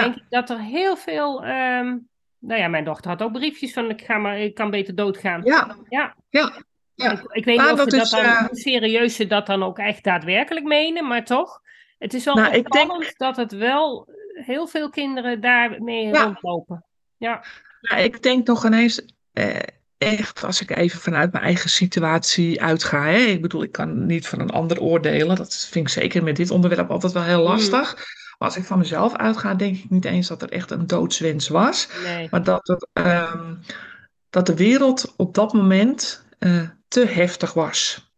denk ik dat er heel veel... Um, nou ja, mijn dochter had ook briefjes van, ik, ga maar, ik kan beter doodgaan. Ja, ja. ja. ja. Ik, ik, weet niet of dat, is, dat dan, uh... hoe serieus ze dat dan ook echt daadwerkelijk menen, maar toch... Het is wel nou, opvallend denk... dat het wel heel veel kinderen daarmee ja. rondlopen. Ja. ja, ik denk nog ineens eh, echt, als ik even vanuit mijn eigen situatie uitga. Hè? Ik bedoel, ik kan niet van een ander oordelen. Dat vind ik zeker met dit onderwerp altijd wel heel lastig. Mm. Maar als ik van mezelf uitga, denk ik niet eens dat er echt een doodswens was. Nee. Maar dat, het, um, dat de wereld op dat moment uh, te heftig was.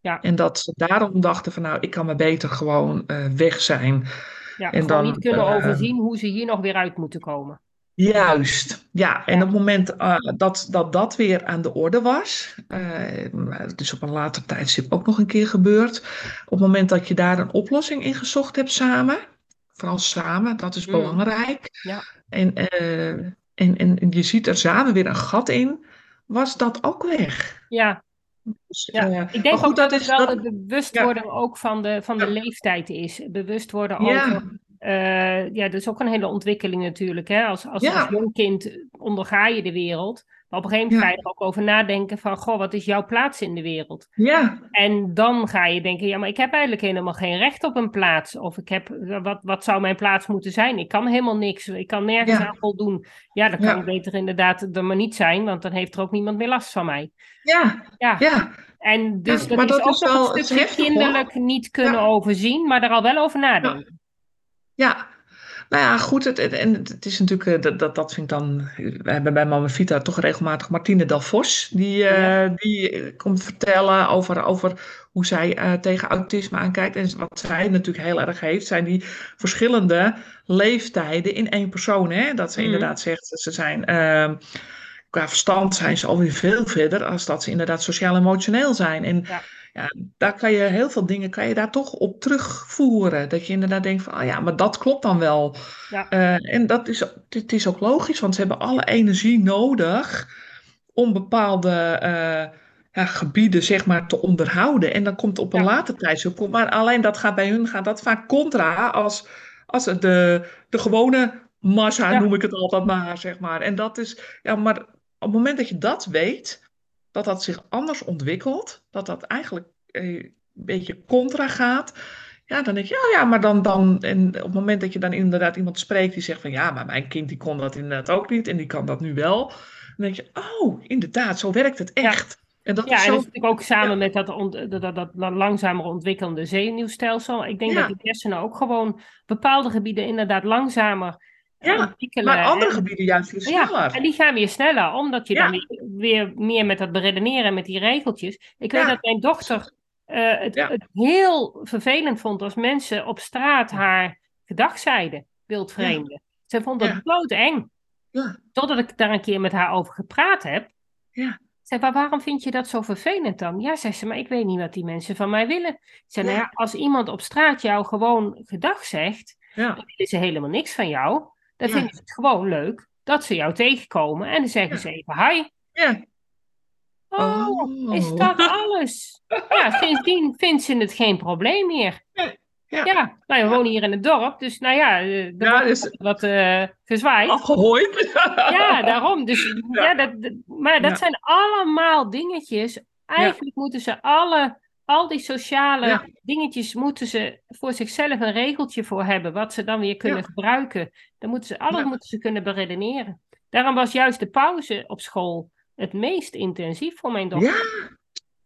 Ja. En dat ze daarom dachten van nou, ik kan maar beter gewoon uh, weg zijn. Ja, en dan niet kunnen uh, overzien hoe ze hier nog weer uit moeten komen. Juist, ja. En op het moment uh, dat, dat dat weer aan de orde was, het is op een later tijdstip ook nog een keer gebeurd, op het moment dat je daar een oplossing in gezocht hebt samen, vooral samen, dat is mm. belangrijk. Ja. En, en, en je ziet er samen weer een gat in, was dat ook weg. Ja, dus, ja, uh, ik denk goed, ook dat, dat het wel dat... het bewustwording ja. ook van de, van de ja. leeftijd is. Bewust worden over... Uh, ja, dat is ook een hele ontwikkeling natuurlijk. Hè? Als, als, als jong kind onderga je de wereld. Maar op een gegeven moment ga je er ook over nadenken van... Goh, wat is jouw plaats in de wereld? Ja. En dan ga je denken... Ja, maar ik heb eigenlijk helemaal geen recht op een plaats. Of ik heb... Wat, wat zou mijn plaats moeten zijn? Ik kan helemaal niks. Ik kan nergens aan voldoen. Ja, dan kan ik beter inderdaad er maar niet zijn. Want dan heeft er ook niemand meer last van mij. Ja, ja. ja. En dus dat is ook is wel een stukje kinderlijk hoor. niet kunnen overzien, maar er al wel over nadenken. Ja, nou ja, goed. Het, en het is natuurlijk, dat, dat, dat vind ik dan. We hebben bij Mama Vita toch regelmatig Martine Delfos. Die, ja. uh, die komt vertellen over, over hoe zij uh, tegen autisme aankijkt. En wat zij natuurlijk heel erg heeft, zijn die verschillende leeftijden in één persoon. Hè? Dat ze mm. inderdaad zegt, ze zijn. Uh, qua verstand zijn ze alweer veel verder als dat ze inderdaad sociaal-emotioneel zijn. En ja. Ja. daar kan je heel veel dingen kan je daar toch op terugvoeren. Dat je inderdaad denkt van, oh ja, maar dat klopt dan wel. Ja. Uh, en dat is, dit is ook logisch, want ze hebben alle energie nodig om bepaalde uh, ja, gebieden zeg maar te onderhouden. En dan komt op een ja. later tijdstip, maar alleen dat gaat bij hun gaat dat vaak contra als, als de, de gewone massa, noem ik het altijd maar, zeg maar. En dat is, ja, maar op het moment dat je dat weet, dat dat zich anders ontwikkelt, dat dat eigenlijk een beetje contra gaat, ja, dan denk je, oh ja, maar dan, dan en op het moment dat je dan inderdaad iemand spreekt die zegt van, ja, maar mijn kind die kon dat inderdaad ook niet en die kan dat nu wel, dan denk je, oh, inderdaad, zo werkt het echt. Ja. En dat ja, is zo... en dat natuurlijk ook samen ja. met dat, ont, dat, dat, dat, langzamer ontwikkelende zenuwstelsel. Ik denk ja. dat die hersenen ook gewoon bepaalde gebieden inderdaad langzamer ja, maar andere en, gebieden juist weer sneller. Ja, en die gaan weer sneller, omdat je ja. dan weer, weer, meer met dat beredeneren en met die regeltjes. Ik weet ja. dat mijn dochter uh, het, het, heel vervelend vond als mensen op straat haar gedag zeiden, wildvreemden. Ze vond dat doodeng. Ja. Totdat ik daar een keer met haar over gepraat heb. Ja. Zei, maar waarom vind je dat zo vervelend dan? Ja, zei ze, maar ik weet niet wat die mensen van mij willen. Zei, nou ja, als iemand op straat jou gewoon gedag zegt, ja. dan willen ze helemaal niks van jou. Dan ja. vinden ze het gewoon leuk dat ze jou tegenkomen en dan zeggen ze even hi. Ja. Oh, oh, is dat alles? ja, sindsdien vindt ze het geen probleem meer. Ja. Ja. nou, we wonen hier in het dorp, dus nou ja, er ja, dus, wat uh, gezwaaid. Afgehooid. [laughs] ja, daarom. Dus, ja. dat, maar dat zijn allemaal dingetjes. Eigenlijk moeten ze alle al die sociale ja. dingetjes moeten ze voor zichzelf een regeltje voor hebben, wat ze dan weer kunnen ja. gebruiken. Dan moeten ze, alles ja. moeten ze kunnen beredeneren. Daarom was juist de pauze op school het meest intensief voor mijn dochter.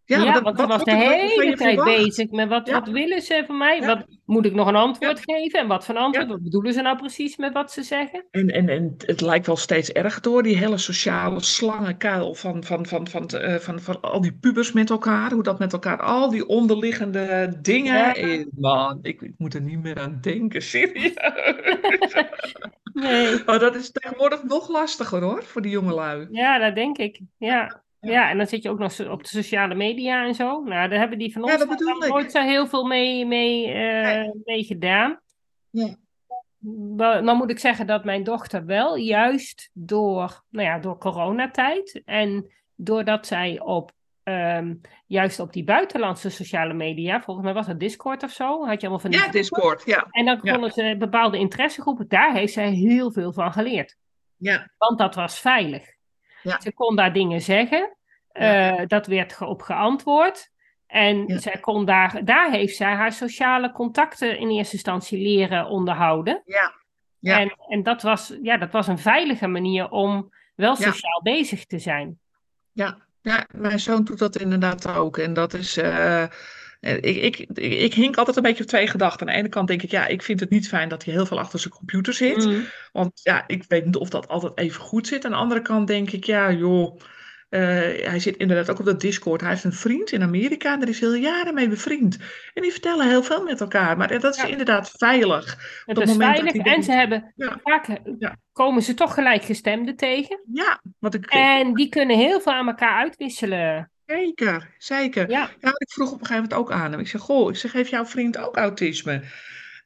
Ja, Ja, maar dat- want ze was de hele tijd bezig met wat, Ja. wat willen ze van mij? Ja. Wat, moet ik nog een antwoord geven? En wat voor antwoord? Wat bedoelen ze nou precies met wat ze zeggen? En, en, en het lijkt wel steeds erger door, die hele sociale slangenkuil van, van, van, van, van, van, van, van al die pubers met elkaar. Hoe dat met elkaar, al die onderliggende dingen. Eh, Man, ik, ik moet er niet meer aan denken, serieus. [laughs] Nee. Maar dat is tegenwoordig nog lastiger hoor, voor die jongelui. Ja, dat denk ik. Ja. Ja. Ja, en dan zit je ook nog op de sociale media en zo. Nou, daar hebben die van Ja, ons dat ik. nooit zo heel veel mee, mee, eh, mee gedaan. Ja. Dan moet ik zeggen dat mijn dochter wel juist door, nou ja, door coronatijd en doordat zij op ehm, juist op die buitenlandse sociale media, volgens mij was het Discord of zo, had je allemaal van die Ja. Discord, ja. En dan Ja. konden ze bepaalde interessegroepen, daar heeft zij heel veel van geleerd. Ja, Want dat was veilig. Ja. Ze kon daar dingen zeggen. Ja. eh, dat werd op geantwoord. En Ja. zij kon daar, daar heeft zij haar sociale contacten in eerste instantie leren onderhouden. ja. Ja. En, en dat, was, ja, dat was een veilige manier om wel sociaal bezig te zijn. Ja, ja, mijn zoon doet dat inderdaad ook. En dat is. eh, ik, ik, ik, hink altijd een beetje op twee gedachten. Aan de ene kant denk ik, ja, ik vind het niet fijn dat hij heel veel achter zijn computer zit. Mm. Want ja, ik weet niet of dat altijd even goed zit. Aan de andere kant denk ik, ja, joh. eh, hij zit inderdaad ook op dat Discord. Hij heeft een vriend in Amerika en daar is hij al jaren mee bevriend. En die vertellen heel veel met elkaar. Maar dat is Ja. inderdaad veilig. Het het is moment dat veilig hij en denkt- ze hebben Ja. vaak eh, Ja. komen ze toch gelijkgestemden tegen. Ja, wat ik. En die kunnen heel veel aan elkaar uitwisselen. Zeker, zeker. Ja, Ja, ik vroeg op een gegeven moment ook aan hem. Ik zeg, goh, ik zeg, heeft jouw vriend ook autisme?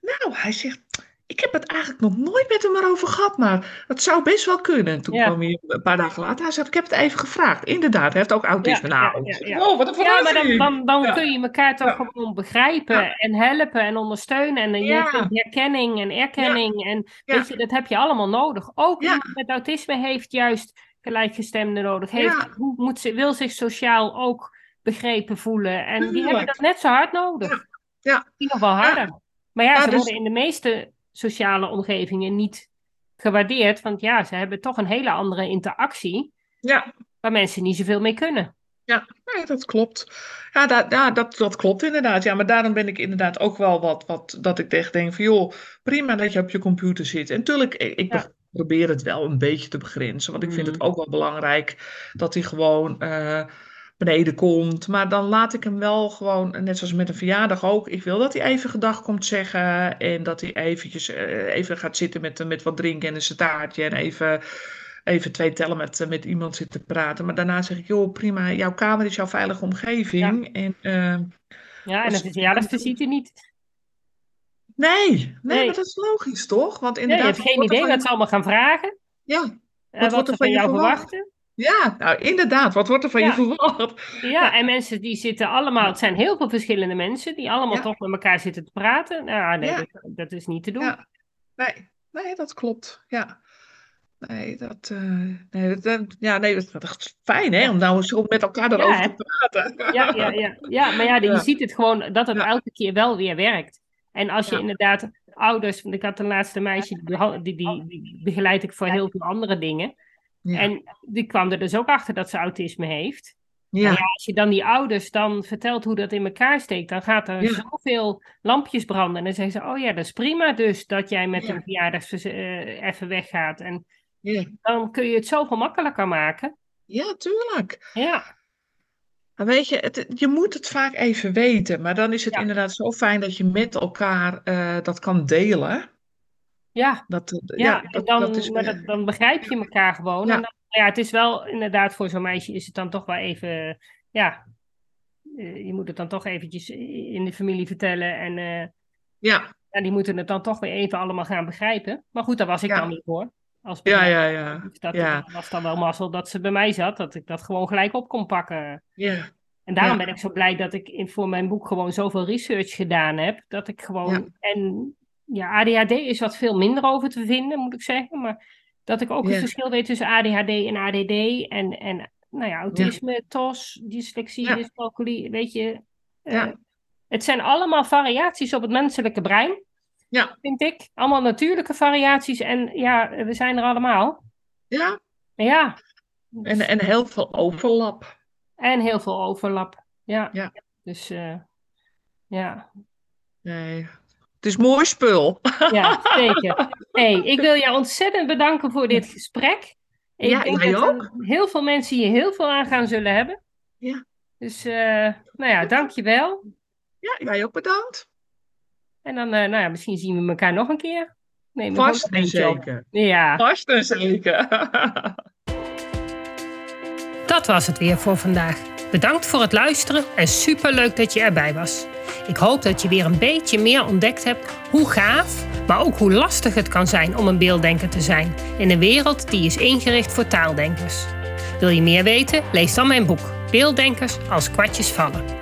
Nou, hij zegt, ik heb het eigenlijk nog nooit met hem erover gehad, maar het zou best wel kunnen. Toen Ja. kwam hij een paar dagen later, hij zegt, ik heb het even gevraagd. Inderdaad, hij heeft ook autisme. Ja, nou, wow, wat een Ja, maar dan, verrassing. dan, dan kun je elkaar toch gewoon begrijpen en helpen en ondersteunen. En dan je herkenning en erkenning. En weet je, dat heb je allemaal nodig. Ook iemand met autisme heeft juist gelijkgestemden nodig. Heeft, Ja. hoe moet ze, wil zich sociaal ook begrepen voelen. En die hebben dat net zo hard nodig. Ja. Ja. Nog wel harder. Maar ja, Ja, ze dus- worden in de meeste sociale omgevingen niet gewaardeerd. Want ja, ze hebben toch een hele andere interactie. Ja, Waar mensen niet zoveel mee kunnen. Ja, nee, dat klopt. Ja, dat, ja dat, dat klopt inderdaad. Ja, maar daarom ben ik inderdaad ook wel wat, wat dat ik echt denk van joh, prima dat je op je computer zit. En tuurlijk, ik, ik Ja. Probeer het wel een beetje te begrenzen. Want ik vind het Mhm. ook wel belangrijk dat hij gewoon eh, beneden komt. Maar dan laat ik hem wel gewoon, net zoals met een verjaardag ook. Ik wil dat hij even gedag komt zeggen. En dat hij eventjes eh, even gaat zitten met, met wat drinken en een staartje. En even even twee tellen met, eh, met iemand zitten praten. Maar daarna zeg ik, joh, prima, jouw kamer is jouw veilige omgeving. En, eh, Ja, en Als- een verjaardagsvisite niet. Nee, nee, Nee. maar dat is logisch, toch? Want Nee, je inderdaad, hebt geen wordt er idee wat ze allemaal gaan vragen. Ja, wordt wat er ze van jou verwacht? verwachten. ja, nou inderdaad, wat wordt er van Ja. je verwacht? Ja, en mensen die zitten allemaal... Het zijn heel veel verschillende mensen die allemaal Ja. toch met elkaar zitten te praten. Nou, nee, Ja. dat, dat is niet te doen. Ja. Nee, nee, dat klopt, ja. Nee, dat, eh, nee, dat, ja, nee, dat, dat is fijn, hè, om nou zo met elkaar daarover hè? te praten. Ja, ja, ja. ja maar ja, je ziet het gewoon dat het elke keer wel weer werkt. En als je Ja. inderdaad ouders... Want ik had een laatste meisje, die, beha- die, begeleid ik voor heel veel andere dingen. Ja, En die kwam er dus ook achter dat ze autisme heeft. ja, ja, als je dan die ouders dan vertelt hoe dat in elkaar steekt, dan gaat er Ja. zoveel lampjes branden. En dan zeggen ze, oh ja, dat is prima dus dat jij met een verjaardag eh, even weggaat. En dan kun je het zoveel makkelijker maken. Ja, tuurlijk. Ja, weet je, het, je moet het vaak even weten. Maar dan is het Ja. inderdaad zo fijn dat je met elkaar eh, dat kan delen. ja, Dat, ja. ja, dat, dan, dat is, dat, dan begrijp je elkaar gewoon. Ja. En dan, ja, het is wel inderdaad voor zo'n meisje is het dan toch wel even, ja, eh, je moet het dan toch eventjes in de familie vertellen. En eh, ja, ja, die moeten het dan toch weer even allemaal gaan begrijpen. Maar goed, daar was ik dan niet voor. Als ja, ja, ja, dat ja, was dan wel mazzel dat ze bij mij zat, dat ik dat gewoon gelijk op kon pakken. ja, En daarom Ja. ben ik zo blij dat ik in, voor mijn boek gewoon zoveel research gedaan heb. Dat ik gewoon. Ja. En ja, ADHD is wat veel minder over te vinden, moet ik zeggen. Maar dat ik ook het verschil weet tussen ADHD en ADD. En, en nou ja, autisme, TOS, dyslexie, dyscalculie, weet je. Ja. Het zijn allemaal variaties op het menselijke brein, ja, vind ik. Allemaal natuurlijke variaties. En ja, we zijn er allemaal. ja, Ja. En, en heel veel overlap. En heel veel overlap. Ja. Ja. Dus uh, ja. Nee. Het is mooi spul. Ja, zeker. [laughs] Hey, ik wil jou ontzettend bedanken voor dit gesprek. Ik ja, denk dat ook. heel veel mensen hier heel veel aan gaan zullen hebben. Ja. Dus, uh, nou ja, dankjewel. Ja, jij ook bedankt. En dan, uh, nou ja, misschien zien we elkaar nog een keer. Neem Vast en zeker. Ja. Vast en zeker. [laughs] Dat was het weer voor vandaag. Bedankt voor het luisteren en superleuk dat je erbij was. Ik hoop dat je weer een beetje meer ontdekt hebt hoe gaaf, maar ook hoe lastig het kan zijn om een beelddenker te zijn in een wereld die is ingericht voor taaldenkers. Wil je meer weten? Lees dan mijn boek Beelddenkers als kwartjes vallen.